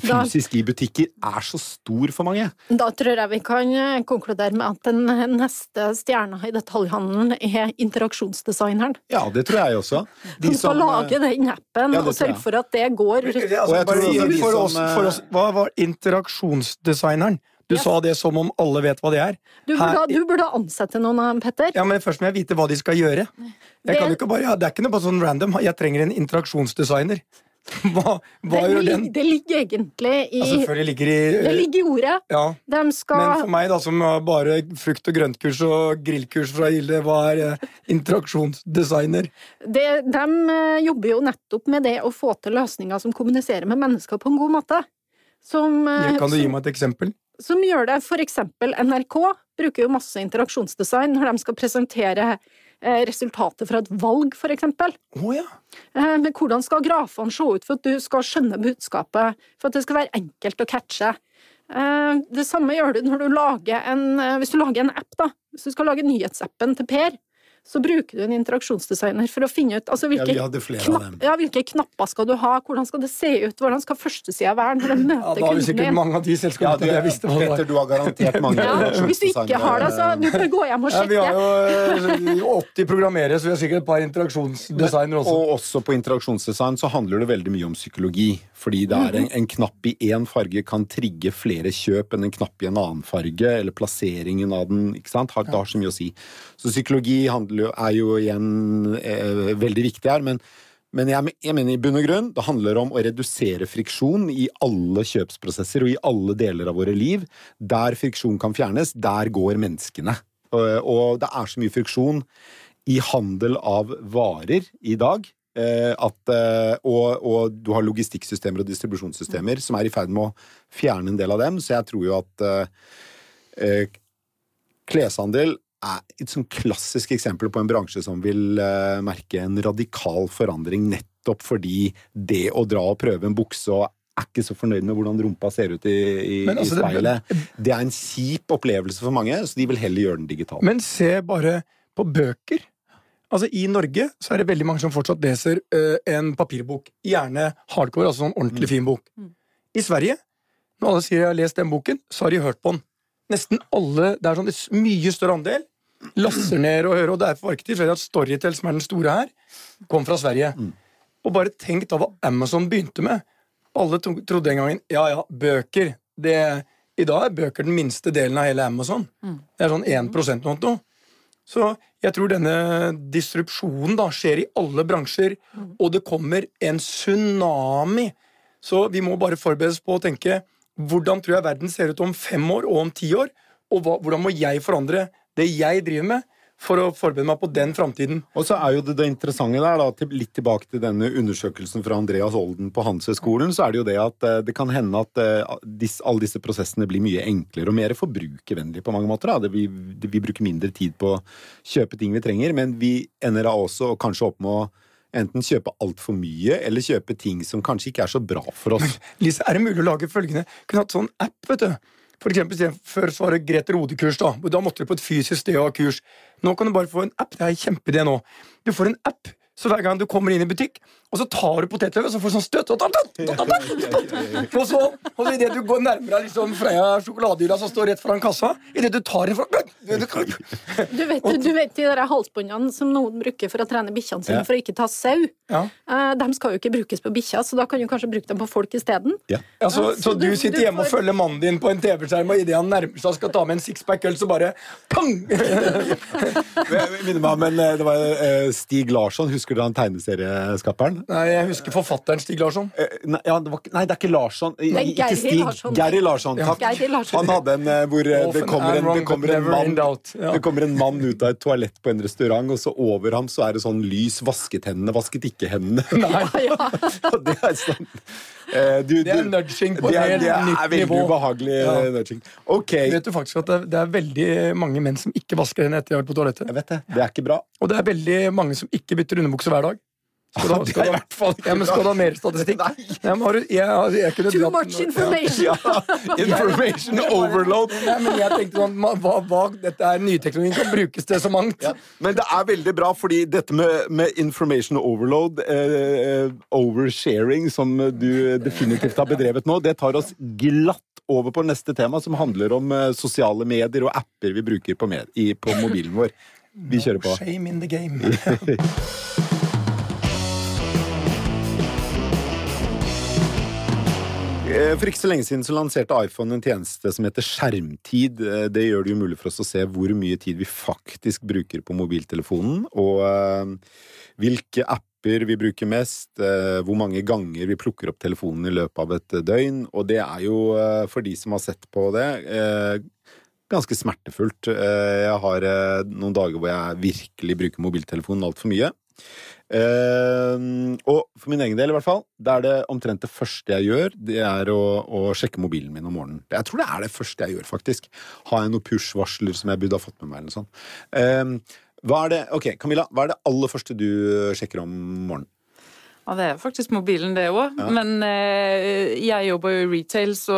fysisk i butikker er så stor for mange. Da tror jeg vi kan eh, konkludere med at den neste stjerna i detaljhandelen er interaksjonsdesigneren. Ja, det tror jeg også. De Som skal lage den appen Ja, og sørge for at det går Altså, Og jeg tror også for, oss, for oss, hva var interaksjonsdesigneren? Du Yes. sa det som om alle vet hva det er. Du Her- burde, du burde ansette noen av dem, Petter. Ja, men Først må jeg vite hva de skal gjøre. Jeg Det- kan jo ikke bare, ja, det er ikke noe bare sånn random. Jeg trenger en interaksjonsdesigner. Hva, hva det, gjør den? det ligger egentlig i Ja, selvfølgelig ligger i Det ligger i ordet. ja. De Men for meg, da, som har bare frukt- og grøntkurs og grillkurs fra Gilde, hva er eh, interaksjonsdesigner? det, De eh, jobber jo nettopp med det å få til løsninger som kommuniserer med mennesker på en god måte. Som, eh, Kan du gi meg et eksempel? som gjør det for eksempel NRK bruker jo masse interaksjonsdesign når de skal presentere resultatet fra et valg, for eksempel. Å ja. Eh, Men hvordan skal grafene se ut for at du skal skjønne budskapet, for at det skal være enkelt å catche? Eh, Det samme gjør du når du lager en eh, Hvis du lager en app, da. Hvis du skal lage nyhetsappen til Per, så bruker du en interaksjonsdesigner for å finne ut altså, hvilke, av knapp, ja, hvilke knapper skal du ha, hvordan skal det se ut, hvordan skal førstesida være når du møter ja da har vi sikkert din. mange av de Ja, du. Petter, du har garantert mange Ja, hvis du ikke har det, så du bør gå hjem og Ja, vi har jo eh, 80 programmerere, så vi har sikkert et par interaksjonsdesignere også. Og også på interaksjonsdesign så handler det veldig mye om psykologi. Fordi det er en, en knapp i én farge kan trigge flere kjøp enn en knapp i en annen farge, eller plasseringen av den. ikke sant? Det har så mye å si. Så psykologi handler er jo igjen eh, veldig viktig her. men men jeg, jeg mener i bunn og grunn, det handler om å redusere friksjon i alle kjøpsprosesser og i alle deler av våre liv. Der friksjon kan fjernes, der går menneskene. Og, og det er så mye friksjon i handel av varer i dag. eh, At, eh, og, og du har logistikksystemer og distribusjonssystemer som er i ferd med å fjerne en del av dem. Så jeg tror jo at eh, eh, kleshandel er et sånn klassisk eksempel på en bransje som vil eh, merke en radikal forandring nettopp fordi det å dra og prøve en bukse og er ikke så fornøyd med hvordan rumpa ser ut i, i, altså, i speilet. Det er en kjip opplevelse for mange, så de vil heller gjøre den digital. Men se bare på bøker. Altså I Norge så er det veldig mange som fortsatt leser uh, en papirbok. Gjerne hardcore, altså sånn ordentlig fin bok. I Sverige, når alle sier 'jeg har lest den boken', så har de hørt på den. Nesten alle, Det er sånn er mye større andel laster ned og hører, og derfor var det ikke tilfeldig at Storytel, som er den store her, kom fra Sverige. Og bare tenk da hva Amazon begynte med. Alle trodde en gang ja ja, bøker det, I dag er bøker den minste delen av hele Amazon. Det er sånn 1% nå. nå. Så jeg tror denne disrupsjonen da skjer i alle bransjer, og det kommer en tsunami. Så vi må bare forberedes på å tenke hvordan tror jeg verden ser ut om fem år og om ti år, og hva, hvordan må jeg forandre det jeg driver med, for å forberede meg på den framtiden. Og så er jo det, det interessante der, da, litt tilbake til denne undersøkelsen fra Andreas Olden på Handelshøyskolen, så er det jo det at eh, det kan hende at eh, dis, alle disse prosessene blir mye enklere og mer forbrukervennlige på mange måter. Da. Det, vi, vi bruker mindre tid på å kjøpe ting vi trenger, men vi ender da også kanskje opp med å enten kjøpe altfor mye, eller kjøpe ting som kanskje ikke er så bra for oss. Lise, er det mulig å lage følgende? Kunne hatt sånn app, vet du. For eksempel, Før så var det Grete Rode-kurs. Da da måtte du på et fysisk sted og ha kurs. Nå kan du bare få en app. Det er en kjempeidé nå. Du får en app, så hver gang du kommer inn i butikk, og så tar du potetløk, og så får du sånn støt og, og så, og idet du går nærmere liksom Freia sjokoladehylla som står rett foran kassa, idet du tar en fra Du vet, du vet de der halsbåndene som noen bruker for å trene bikkjene sine for å ikke ta sau? Ja. Eh, De skal jo ikke brukes på bikkja, så da kan du kanskje bruke dem på folk isteden. Ja. Ja, så, så så du sitter du hjemme og får- følger mannen din på en TV-skjerm, og idet han nærmer seg og skal ta med en sixpack øl, så bare pang! Eh, det var eh, Stig Larsson, husker du han tegneserieskaperen? Nei, jeg husker forfatteren Stig Larsson. Eh, Nei, ja, det var, nei, det er ikke Larsson. Nei, ikke Stig. Larsson. Gary Larsson. Takk. Geir Larsson. Han hadde en eh, hvor eh, det kommer en, det kommer en mann. Ja. Det kommer en mann ut av et toalett på en restaurant, og så over ham så er det sånn lys 'vasket hendene', 'vasket ikke hendene'. Ja, Og det er sånn eh, du, Det er nudging på det er, nivå. det er veldig ubehagelig Ja. nudging. Okay. Vet du faktisk at det, det er veldig mange menn som ikke vasker hendene etter de har vært på toalettet? jeg vet det. Det er ikke bra. Og det er veldig mange som ikke bytter underbukse hver dag. Skal du, skal du, i hvert fall ikke ja, men skal du ha mer statistikk? Nei. Ja, men har du, jeg, jeg kunne Too much information! Ja, information overload. Nei, men jeg tenkte sånn, hva, hva, Dette er nyteknologi, kan brukes til så mangt. Ja. Men det er veldig bra, fordi dette med, med information overload, eh, oversharing, som du definitivt har bedrevet nå, det tar oss glatt over på neste tema, som handler om eh, sosiale medier og apper vi bruker på, med, i, på mobilen vår. Vi kjører på. Shame in the game. For ikke så lenge siden så lanserte iPhone en tjeneste som heter skjermtid. Eh, Det gjør det jo mulig for oss å se hvor mye tid vi faktisk bruker på mobiltelefonen, og eh, hvilke apper vi bruker mest, eh, hvor mange ganger vi plukker opp telefonen i løpet av et døgn. Og det er jo, eh, for de som har sett på det, eh, ganske smertefullt. Eh, Jeg har eh, noen dager hvor jeg virkelig bruker mobiltelefonen altfor mye. Eh, og for min egen del, i hvert fall, det er det omtrent det første jeg gjør. Det er å, å sjekke mobilen min om morgenen. Jeg tror det er det første jeg gjør, faktisk. Har jeg noen push-varsler som jeg burde ha fått med meg? eller noe sånt. Uh, hva er det, ok, Camilla, hva er det aller første du sjekker om morgenen? Ja, det er faktisk mobilen, det òg. Men eh, jeg jobber jo i retail, så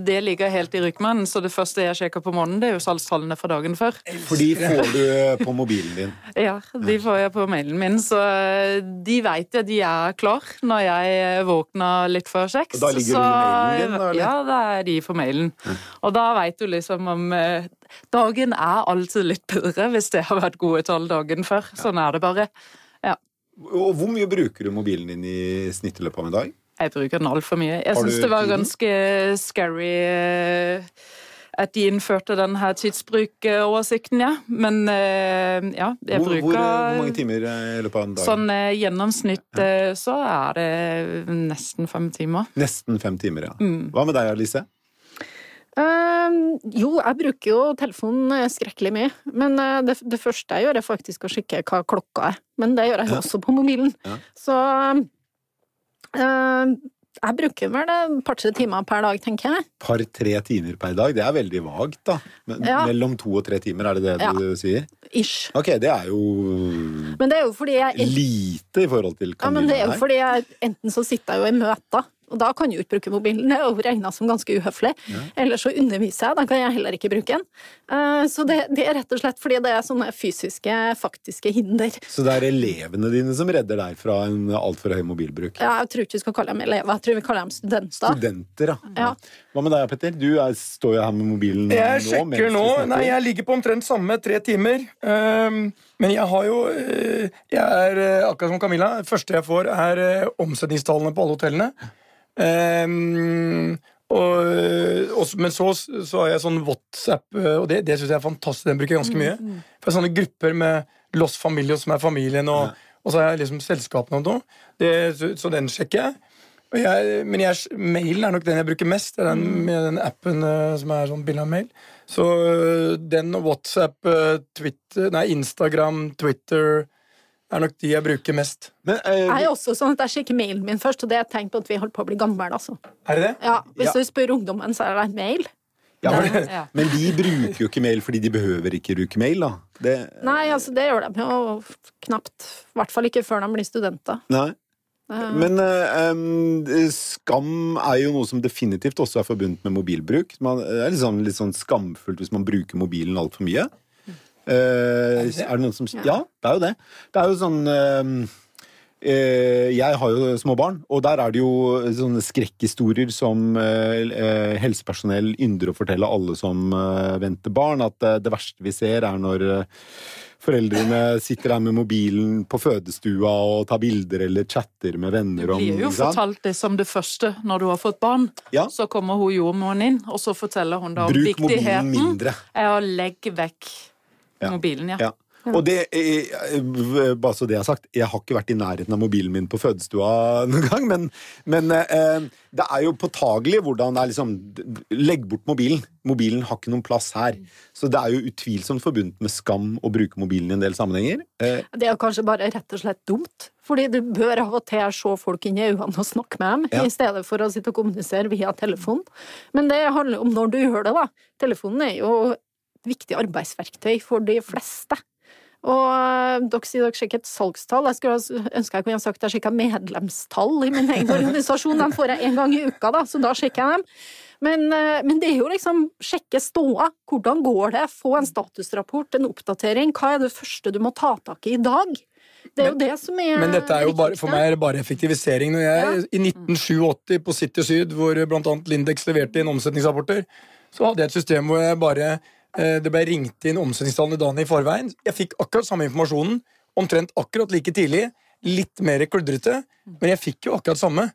det ligger helt i ryggmannen. Så det første jeg sjekker på morgenen, det er jo salgstallene fra dagen før. For de får du på mobilen din. Ja, de får jeg på mailen min, så de veit jeg de er klar når jeg våkner litt før seks. Da ligger de i mailen din, da, eller? Ja, da er de på mailen. Og da veit du liksom om eh, Dagen er alltid litt bedre hvis det har vært gode tall dagen før. Sånn er det bare. Og hvor mye bruker du mobilen din i snitt i løpet av en dag? Jeg bruker den altfor mye. Jeg syns det var ganske scary eh, at de innførte denne tidsbrukoversikten, ja. Men eh, ja, jeg Hvor, bruker hvor, hvor mange timer eh, i løpet av en dag? Sånn gjennomsnitt så er det nesten fem timer. Nesten fem timer, ja. Mm. Hva med deg, Alice? Eh, jo, jeg bruker jo telefonen eh, skrekkelig mye. Men uh, det, det første jeg gjør, er faktisk å sjekke hva klokka er. Men det gjør jeg Ja. også på mobilen. Ja. Så uh, jeg bruker vel et par-tre timer per dag, tenker jeg. Par-tre timer per dag? Det er veldig vagt, da. Men, Ja. Mellom to og tre timer, er det det du sier? Ish. Ok, det er jo Men det er jo fordi jeg lite i forhold til Ja, men det er jo fordi jeg, enten så sitter jeg jo i møter, og da kan jo ikke bruke mobilen. Det er jo regna som ganske uhøflig. Eller så underviser jeg, da kan jeg heller ikke bruke den. Eh, Så det, det er rett og slett fordi det er sånne fysiske, faktiske hinder. Så det er elevene dine som redder deg fra en altfor høy mobilbruk? Ja, Jeg tror ikke vi skal kalle dem elever, jeg tror vi kaller dem studenter. Studenter, ja. Ja. Hva med deg, Petter? Du er, står jo her med mobilen Jeg nå. sjekker nå. Nei, jeg ligger på omtrent samme tre timer. Ehm, men jeg har jo eh, Jeg er eh, akkurat som Camilla. Det første jeg får, er omsetningstallene på alle hotellene. Ehm, og, og, men så, så har jeg sånn WhatsApp, eh, og det, det syns jeg er fantastisk. Den bruker jeg ganske mye. For sånne grupper med Los Familios, som er familien, og, og så har jeg liksom selskapene og noe. Det, så, så den sjekker jeg. Og jeg, men jeg, mailen er nok den jeg bruker mest. Det er den, med den appen eh, som er sånn bilde av mail. Så eh, den og WhatsApp, eh, Twitter, nei, Instagram, Twitter er nok de jeg bruker mest. Men, eh, Jeg er også sånn at jeg sjekker mailen min først, og det er et tegn på at vi holder på å bli gamle. Altså. Er det det? Ja, hvis Ja. du spør ungdommen, så er det mail. ja, men, Ja. men de bruker jo ikke mail fordi de behøver ikke bruke mail, da. Det, Nei, altså det gjør de jo knapt. I hvert fall ikke før de blir studenter. nei. Men eh, skam er jo noe som definitivt også er forbundet med mobilbruk. Man, det er liksom litt sånn skamfullt hvis man bruker mobilen altfor mye. Eh, er det noen som Ja, det er jo det. Det er jo sånn eh, Jeg har jo små barn, og der er det jo sånne skrekkhistorier som eh, eh, helsepersonell ynder å fortelle alle som eh, venter barn, at eh, det verste vi ser, er når eh, foreldrene sitter der med mobilen på fødestua og tar bilder eller chatter med venner Det Du blir jo fortalt det som det første når du har fått barn. Ja. Så kommer hun jordmoren inn, og så forteller hun da om Bruk mobilen viktigheten mindre. er å legge vekk Ja. mobilen. ja. Ja. Og det, eh, eh, bare så det er sagt, jeg har ikke vært i nærheten av mobilen min på fødestua noen gang, men, men eh, det er jo påtagelig hvordan det er liksom Legg bort mobilen. Mobilen har ikke noen plass her. Så det er jo utvilsomt forbundet med skam å bruke mobilen i en del sammenhenger. Det er kanskje bare rett og slett dumt. Fordi du bør av og til se folk inn i øynene og snakke med dem, Ja. i stedet for å sitte og kommunisere via telefon. Men det handler om når du gjør det, da. Telefonen er jo viktig arbeidsverktøy for de fleste. Og dere sier dere sjekker et salgstall. Jeg skulle ønske jeg kunne ha sagt jeg sjekka medlemstall i min egen organisasjon. Den får jeg én gang i uka, da, så da sjekker jeg dem. Men, øh, men det er jo liksom sjekke ståa. Hvordan går det? Få en statusrapport, en oppdatering. Hva er det første du må ta tak i i dag? Det er jo det som er Men dette er jo bare, for meg er det bare effektivisering. Når jeg, I 1987, på City Syd, hvor annet Lindex leverte inn omsetningsrapporter, så hadde jeg et system hvor jeg bare eh, det ble ringt inn omsetningstallene dagen i forveien. Jeg fikk akkurat samme informasjonen, omtrent akkurat like tidlig. Litt mer kludrete, men jeg fikk jo akkurat samme.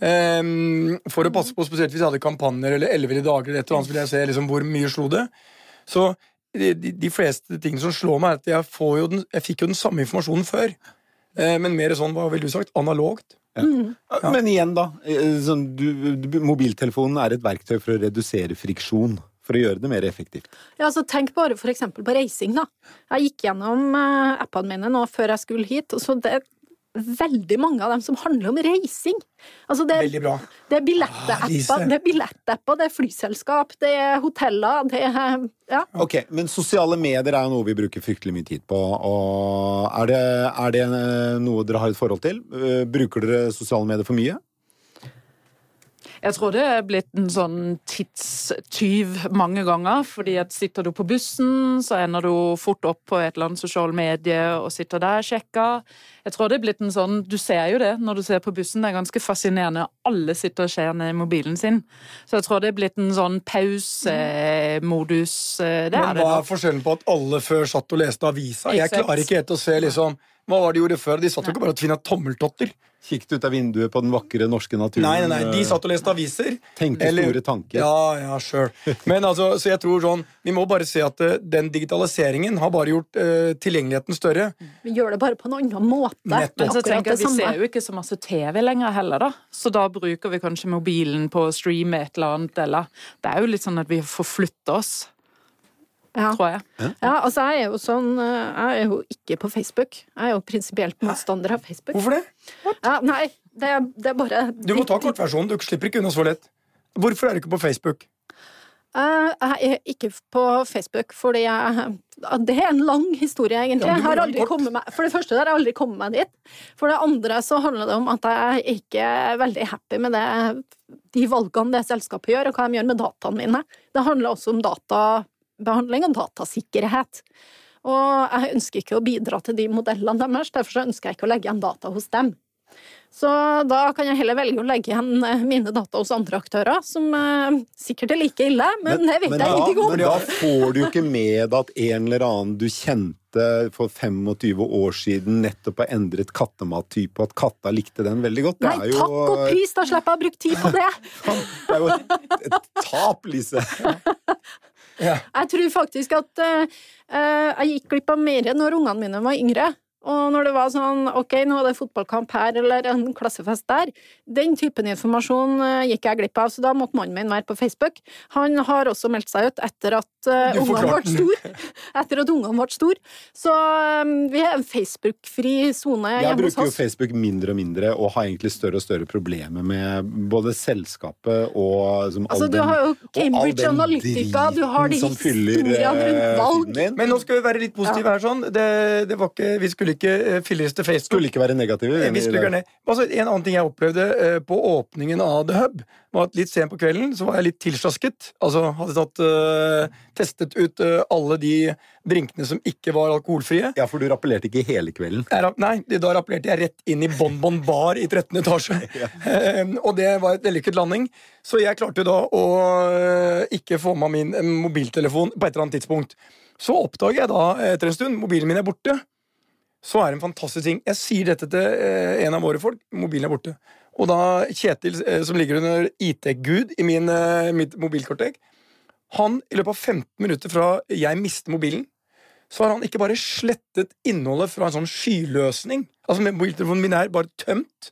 Ehm, for å passe på, spesielt hvis jeg hadde kampanjer eller elleville dager, eller et eller annet, så ville jeg se liksom hvor mye slo det. Så de, de, fleste tingene som slår meg, er at jeg, får jo den, jeg fikk jo den samme informasjonen før. Eh, men mer sånn, hva ville du sagt, analogt. Ja. Men igjen, da. eh, Sånn, du, du, mobiltelefonen er et verktøy for å redusere friksjon. For å gjøre det mer effektivt. Ja, altså Tenk bare for eksempel på reising, da. Jeg gikk gjennom eh, appene mine nå før jeg skulle hit, og så det er veldig mange av dem som handler om reising. Altså det, Veldig bra. det er Ah, billettapper, Lise. det er billettapper, det er flyselskap, det er hoteller, det er Ja. Ok, Men sosiale medier er jo noe vi bruker fryktelig mye tid på. Og er det, er det noe dere har et forhold til? Eh, Bruker dere sosiale medier for mye? Jeg tror det er blitt en sånn tidstyv mange ganger. fordi at sitter du på bussen, så ender du fort opp på et eller annet sosialt medie og sitter der og sjekker. Jeg tror det er blitt en sånn, Du ser jo det når du ser på bussen. Det er ganske fascinerende. Alle sitter og ser ned i mobilen sin. Så jeg tror det er blitt en sånn pausemodus. eh, Men hva er forskjellen på at alle før satt og leste avisa? Jeg klarer ikke helt å se liksom Hva var det de gjorde før? De satt jo ikke bare og tvinna tommeltotter. Kikket ut av vinduet på den vakre norske naturen. Nei, nei, nei, de satt og leste aviser. Tenkte Eller- store tanker. Ja, ja, sure. Men altså, så jeg tror sånn Vi må bare se at uh, den digitaliseringen har bare gjort uh, tilgjengeligheten større. Vi gjør det bare på en annen måte. Nettopp. Men så tenker jeg, Vi ser jo ikke så masse TV lenger heller, da. Så da bruker vi kanskje mobilen på å streame et eller annet. Eller Det er jo litt sånn at vi forflytter oss, Ja. tror jeg. ja, altså jeg er jo sånn eh, Jeg er jo ikke på Facebook. Jeg er jo prinsipielt motstander av Facebook. Hvorfor det? Ja, nei, det, er- det er bare Du må ta kortversjonen. Du slipper ikke unna så lett. Hvorfor er du ikke på Facebook? Eh, Jeg er ikke på Facebook fordi jeg Det er en lang historie, egentlig. Ja, Jeg har aldri kommet meg, for det første har jeg aldri kommet meg dit. For det andre så handler det om at jeg ikke er veldig happy med det, de valgene det selskapet gjør, og hva de gjør med dataene mine. Det handler også om databehandling og datasikkerhet. Og jeg ønsker ikke å bidra til de modellene deres, derfor så ønsker jeg ikke å legge igjen data hos dem. Så da kan jeg heller velge å legge igjen eh, mine data hos andre aktører, som eh, sikkert er like ille, men, det vet men jeg ingenting om. men da får du jo ikke med deg at en eller annen du kjente for 25 år siden nettopp har endret kattemattype, og at katta likte den veldig godt. Det Nei, jo, takk og pris, da slipper jeg å bruke tid på det! det er jo et, et tap, Lise. Ja. Jeg tror faktisk at eh, jeg gikk glipp av mer når ungene mine var yngre. Og når det var sånn ok, nå er det fotballkamp her eller en klassefest der, den typen informasjon eh, gikk jeg glipp av, så da måtte mannen min være på Facebook. Han har også meldt seg ut etter at uh, ungene ble store. Etter at ungene ble store. Så um, vi er en Facebook-fri sone Jeg hjemme hos bruker jo. Facebook mindre og mindre, og har egentlig større og større problemer med både selskapet og som, Altså, all du har jo Cambridge Analytica, du har de historiene rundt valg. Men nå skal vi være litt positive her. sånn det, det var ikke, Vi skulle ikke uh, til Facebook. Skulle ikke være negative. Eh. Altså, en annen ting jeg opplevde eh, på åpningen av The Hub, var at litt sent på kvelden så var jeg litt tilslasket. Altså hadde tatt, uh, testet ut uh, alle de drinkene som ikke var alkoholfrie. Ja, for du rappellerte ikke hele kvelden. Jeg Nei, da rappellerte jeg rett inn i Bon Bon Bar i 13. etasje. Eh, og det var et vellykket landing. Så jeg klarte da å uh, ikke få med min eh, mobiltelefon på et eller annet tidspunkt. Så oppdager jeg da etter en stund mobilen min er borte. Så er det en fantastisk ting. Jeg sier dette til eh, en av våre folk. Mobilen er borte. Og da Kjetil, eh, som ligger under IT-gud i min, eh, mitt mobilkortek, han i løpet av 15 minutter fra jeg mister mobilen, så har han ikke bare slettet innholdet fra en sånn skyløsning. Altså Mobiltelefonen min er bare tømt.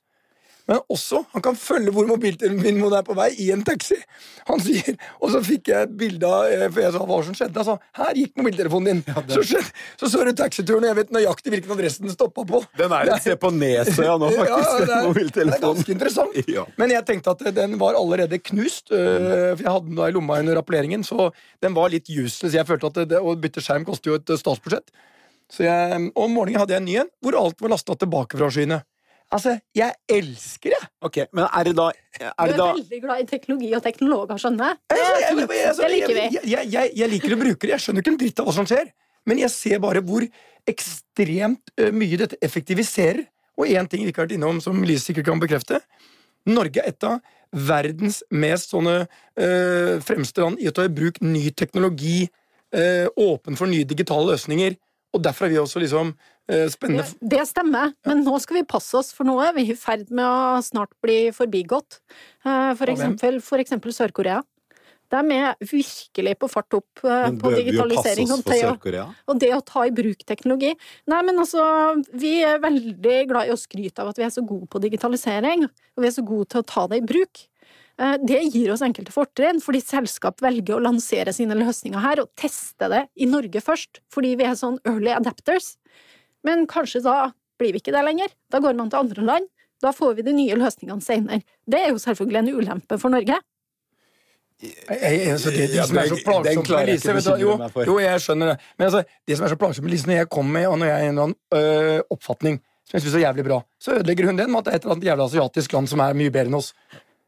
Men også, han kan følge hvor mobiltelefonen min er på vei i en taxi. Han sier, Og så fikk jeg et bilde av eh, For jeg sa hva som skjedde. Han sa her gikk mobiltelefonen din. så, skjedde, så så du taxituren, og jeg vet nøyaktig hvilken adresse den stoppa på. Den er et sted på nå, Ja, faktisk. det er- Det er ganske interessant. Ja. Men jeg tenkte at den var allerede knust. øh, For jeg hadde den da i lomma under rappelleringen, så den var litt useless. Jeg følte at det, det, Å bytte skjerm koster jo et øh, statsbudsjett. Så jeg, om morgenen hadde jeg en ny en, hvor alt var lasta tilbake fra skyene. Altså, jeg elsker det! Ok, Men er det da, er Du er da veldig glad i teknologi og teknologer, skjønner jeg. Det jeg, jeg, altså, Det liker vi. jeg, liker å bruke det. Jeg skjønner ikke en dritt av hva som skjer. Men jeg ser bare hvor ekstremt mye dette effektiviserer. Og én ting vi ikke har vært innom, som Lise sikkert kan bekrefte. Norge er et av verdens mest sånne øh, fremste land i å ta i bruk ny teknologi, øh, åpen for nye digitale løsninger. Og derfor er vi også liksom Spennende. Det, det stemmer, men nå skal vi passe oss, for noe. Vi er i ferd med å snart bli forbigått. Eh, For eksempel, for eksempel Sør-Korea. De er virkelig på fart opp eh, på digitalisering. Og det, og det å ta i bruk teknologi. Nei, men altså, vi er veldig glad i å skryte av at vi er så gode på digitalisering, og vi er så gode til å ta det i bruk. Eh, Det gir oss enkelte fortrinn, fordi selskap velger å lansere sine løsninger her og teste det i Norge først, fordi vi er sånn early adapters. Men kanskje da blir vi ikke det lenger. Da går man til andre land. Da får vi de nye løsningene senere. Det er jo selvfølgelig en ulempe for Norge. Jeg, jeg, altså, det, de som er så plagsomt med Lise jo, jeg skjønner det. Men altså, det som er så plagsomt med Lise, når jeg kommer med og når jeg har en eller annen øh, oppfatning som jeg syns er jævlig bra, så ødelegger hun den med at det er et eller annet jævla asiatisk land som er mye bedre enn oss.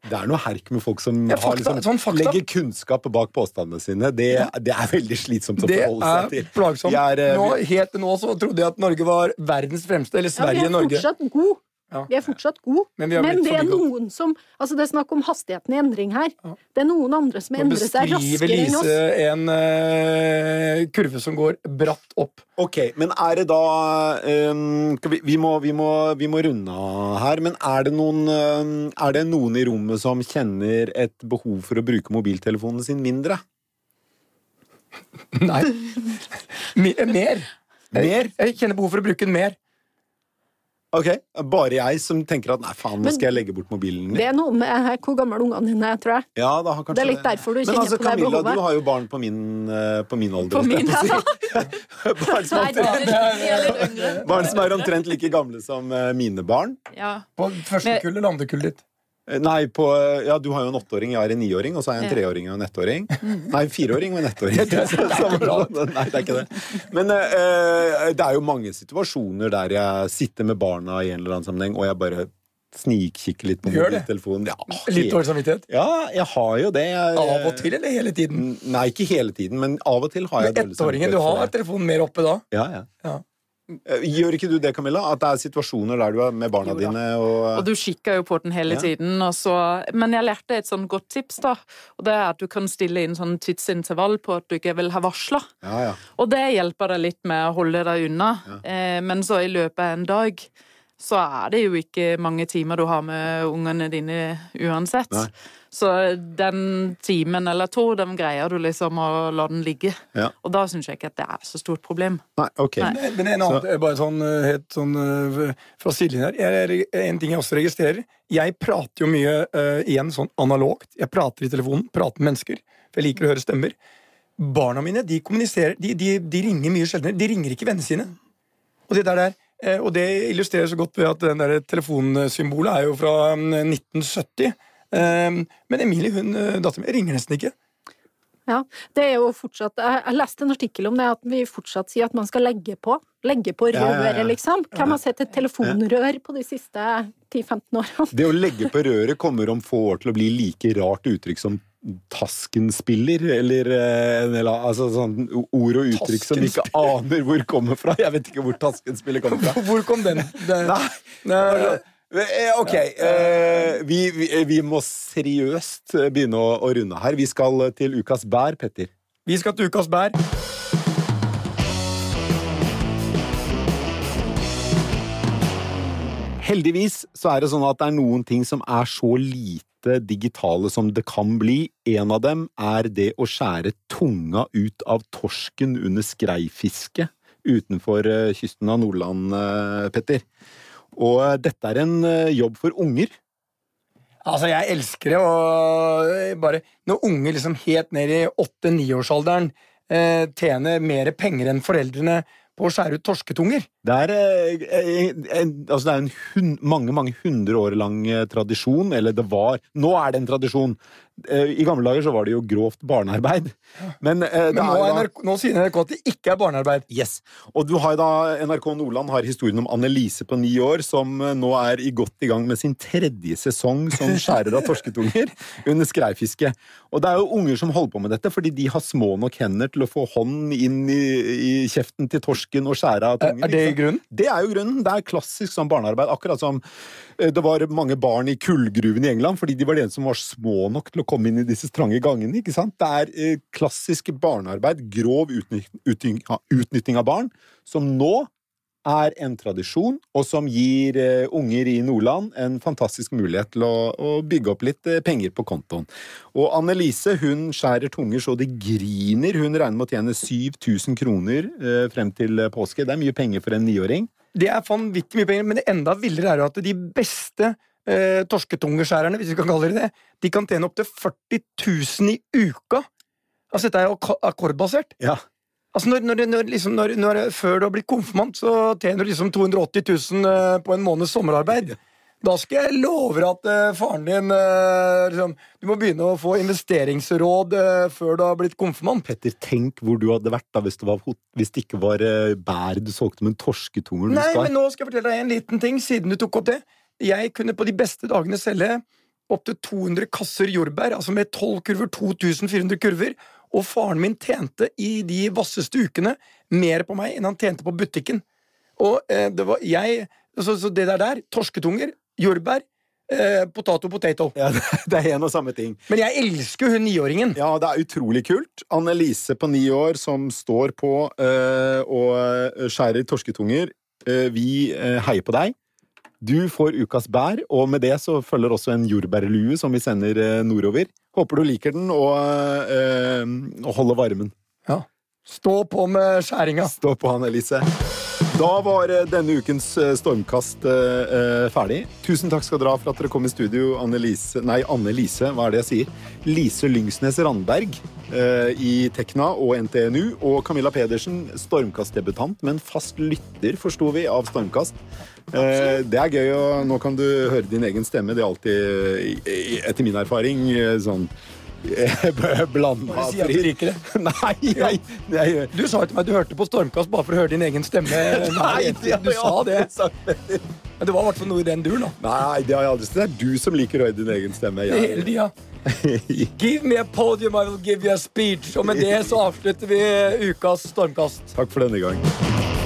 Det er noe herk med folk som Ja, har liksom, sånn fakta. legger kunnskap bak påstandene sine. Det, det er veldig slitsomt å Det forholde seg til. plagsomt. Er, eh, Nå, helt til nå så trodde jeg at Norge var verdens fremste, eller Ja, vi Sverige, er Norge. fortsatt gode. Ja. Vi er fortsatt gode. Men Men det er noen som Altså, det er snakk om hastigheten i endring her. Det er noen andre som endrer seg raskere enn Lise en uh, kurve som går bratt opp. Ok, men er det da um, vi, vi, må, vi, må, vi må runde av her, men er det, noen, um, er det noen i rommet som kjenner et behov for å bruke mobiltelefonen sin mindre? Nei. Mer. Mer? Jeg, jeg kjenner behov for å bruke den mer. Ok, Bare jeg som tenker at nei, faen, nå skal jeg legge bort mobilen Det er noe med hvor gamle ungene dine er, tror jeg. Ja, da har kanskje Det er litt derfor du kjenner altså, på det Camilla, behovet. du har jo barn på min, eh, på min alder. På min ja. barn, som Nei, omtrent, barn som er omtrent like gamle som eh, mine barn. Ja. På første Men- kull eller andre kullet ditt. Eh, Nei, på, eh, ja, du har jo en åtteåring, jeg har en niåring, og så har jeg en treåring og en ettåring. Nei, fireåring og en ettåring. Nei, det er ikke det. Men eh, eh, det er jo mange situasjoner der jeg sitter med barna i en eller annen sammenheng, og jeg bare snikkikker litt på mobiltelefonen. Ja, Litt dårlig samvittighet. ja, jeg har jo det. Jeg, Av og til, eller hele tiden? Nei, ikke hele tiden, men av og til har jeg Med dårlig ettåringen, du har telefonen mer oppe da. Ja, ja. Ja. Eh, Gjør ikke du det, Camilla? At det er situasjoner der du er med barna Jo dine og, Og du kikker jo på den hele Ja. tiden. Og så, men jeg lærte et sånn godt tips, da. Og det er at du kan stille inn sånn tidsintervall på at du ikke vil ha varsla. Ja, ja. Og det hjelper deg litt med å holde deg unna. Eh, men så i løpet av en dag så er det jo ikke mange timer du har med ungene dine uansett. Nei. Så den timen eller to, den greier du liksom å la den ligge. Ja. Og da syns jeg ikke at det er så stort problem. Nei, ok. Nei. Men men en annen, bare sånn, eh, helt sånn eh, fra sidelinjen her. Jeg, en ting jeg også registrerer. Jeg prater jo mye uh, igjen sånn analogt. Jeg prater i telefonen, prater med mennesker. For jeg liker å høre stemmer. Barna mine de kommuniserer, de, de, de ringer mye sjeldnere. De ringer ikke vennene sine. Og det der, der eh, og det illustrerer så godt ved at den der telefonsymbolet er jo fra mm, 1970. Eh, Men Emilie, hun, eh, datteren min, ringer nesten ikke. Ja, det er jo fortsatt Jeg leste en artikkel om det, at vi fortsatt sier at man skal legge på. Legge på Ja, ja, ja. liksom. Hvem har sett et telefonrør på de siste 10-15 årene? Det å legge på røret kommer om få år til å bli like rart uttrykk som Tasken-spiller, eller, eh, eller altså sånn ord og uttrykk som vi ikke aner hvor kommer fra. Jeg vet ikke hvor Tasken-spiller kommer fra. Hvor kom den? den? Nei. Nei, Eh, Ok, eh, vi, vi, vi må seriøst begynne å, å runde her. Vi skal til ukas bær, Petter. Vi skal til ukas bær. Heldigvis så er det sånn at det er noen ting som er så lite digitale som det kan bli. En av dem er det å skjære tunga ut av torsken under skreifiske utenfor eh, kysten av Nordland, eh, Petter. Og eh, dette er en eh, jobb for unger. Altså, jeg elsker det, og eh, bare Når unge liksom helt ned i åtte-niårsalderen eh, tjener mer penger enn foreldrene på å skjære ut torsketunger Det er, eh, altså det er en hund, mange mange hundre år lang eh, tradisjon, eller det var Nå er det en tradisjon. Eh, I gamle dager så var det jo grovt barnearbeid. Men, Men nå, er NRK, nå sier NRK at det ikke er barnearbeid. Yes. Og du har da, NRK Nordland har historien om Annelise på ni år, som nå er i godt i gang med sin tredje sesong som skjærer av torsketunger under skreifiske. Og det er jo unger som holder på med dette, fordi de har små nok hender til å få hånd inn i, i kjeften til torsken og skjære av tungen, tunger. er det grunnen? Det er jo grunnen. Det er klassisk sånn barnearbeid. Akkurat som eh, det var mange barn i kullgruven i England, fordi de var de som var små nok til å komme inn i disse trange gangene. ikke sant? Det er eh, klassisk barnearbeid, grov utnytting, utnytting av barn, som nå er en tradisjon, og som gir eh, unger i Nordland en fantastisk mulighet til å, å bygge opp litt eh, penger på kontoen. Og Annelise hun skjærer tunger så det griner. Hun regner med å tjene 7000 kroner eh, frem til påske. Det er mye penger for en niåring. Det er vanvittig mye penger, men det enda villere er jo at de beste eh, torsketungeskjærerne, hvis vi kan kalle det det, de kan tjene opptil 40 000 i uka. Altså, dette er jo akkordbasert. Ja. Altså, når, når, når, liksom, før du har blitt konfirmant, så tjener du liksom 280 000 eh, på en måneds sommerarbeid. Da skal jeg love deg at uh, faren din uh, liksom, Du må begynne å få investeringsråd uh, før du har blitt konfirmant. Petter, tenk hvor du hadde vært da hvis det, var, hvis det ikke var bær du solgte, men torsketunger du Nei, skal. men nå skal jeg fortelle deg en liten ting, siden du tok opp det. Jeg kunne på de beste dagene selge opptil 200 kasser jordbær, altså med 12 kurver, 2400 kurver. Og faren min tjente i de vasseste ukene mer på meg enn han tjente på butikken. Og eh, det var jeg Så, så det der der, torsketunger, jordbær, eh, potato, potato. Ja, det er en og samme ting. Men jeg elsker hun niåringen. Ja, det er utrolig kult. Annelise på ni år som står på eh, og skjærer torsketunger. Eh, vi eh, heier på deg. Du får ukas bær, og med det så følger også en jordbærlue som vi sender eh, nordover. Håper du liker den, og, øh, og holder varmen. Ja. Stå på med skjæringa. Stå på, Annelise. Da var eh, denne ukens eh, stormkast eh, ferdig. Tusen takk skal dere ha for at dere kom i studio, Anne-Lise Nei, Anne-Lise, hva er det jeg sier? Lise Lyngsnes Randberg i Tekna og NTNU. Og Camilla Pedersen, stormkastdebutant, men fast lytter, forsto vi, av Stormkast. Det er gøy, og nå kan du høre din egen stemme. Det er alltid, etter min erfaring, sånn blanda det. Nei, jeg, jeg, Du sa jo til meg at du hørte på Stormkast bare for å høre din egen stemme. Nei, du sa det. Men det var i hvert fall noe i den duren. da. Nei, det har jeg aldri sett. Det er du som liker å høre din egen stemme. Hele tida. Give me a podium, I will give you a speech. Og med det så avslutter vi ukas Stormkast. Takk for denne gang.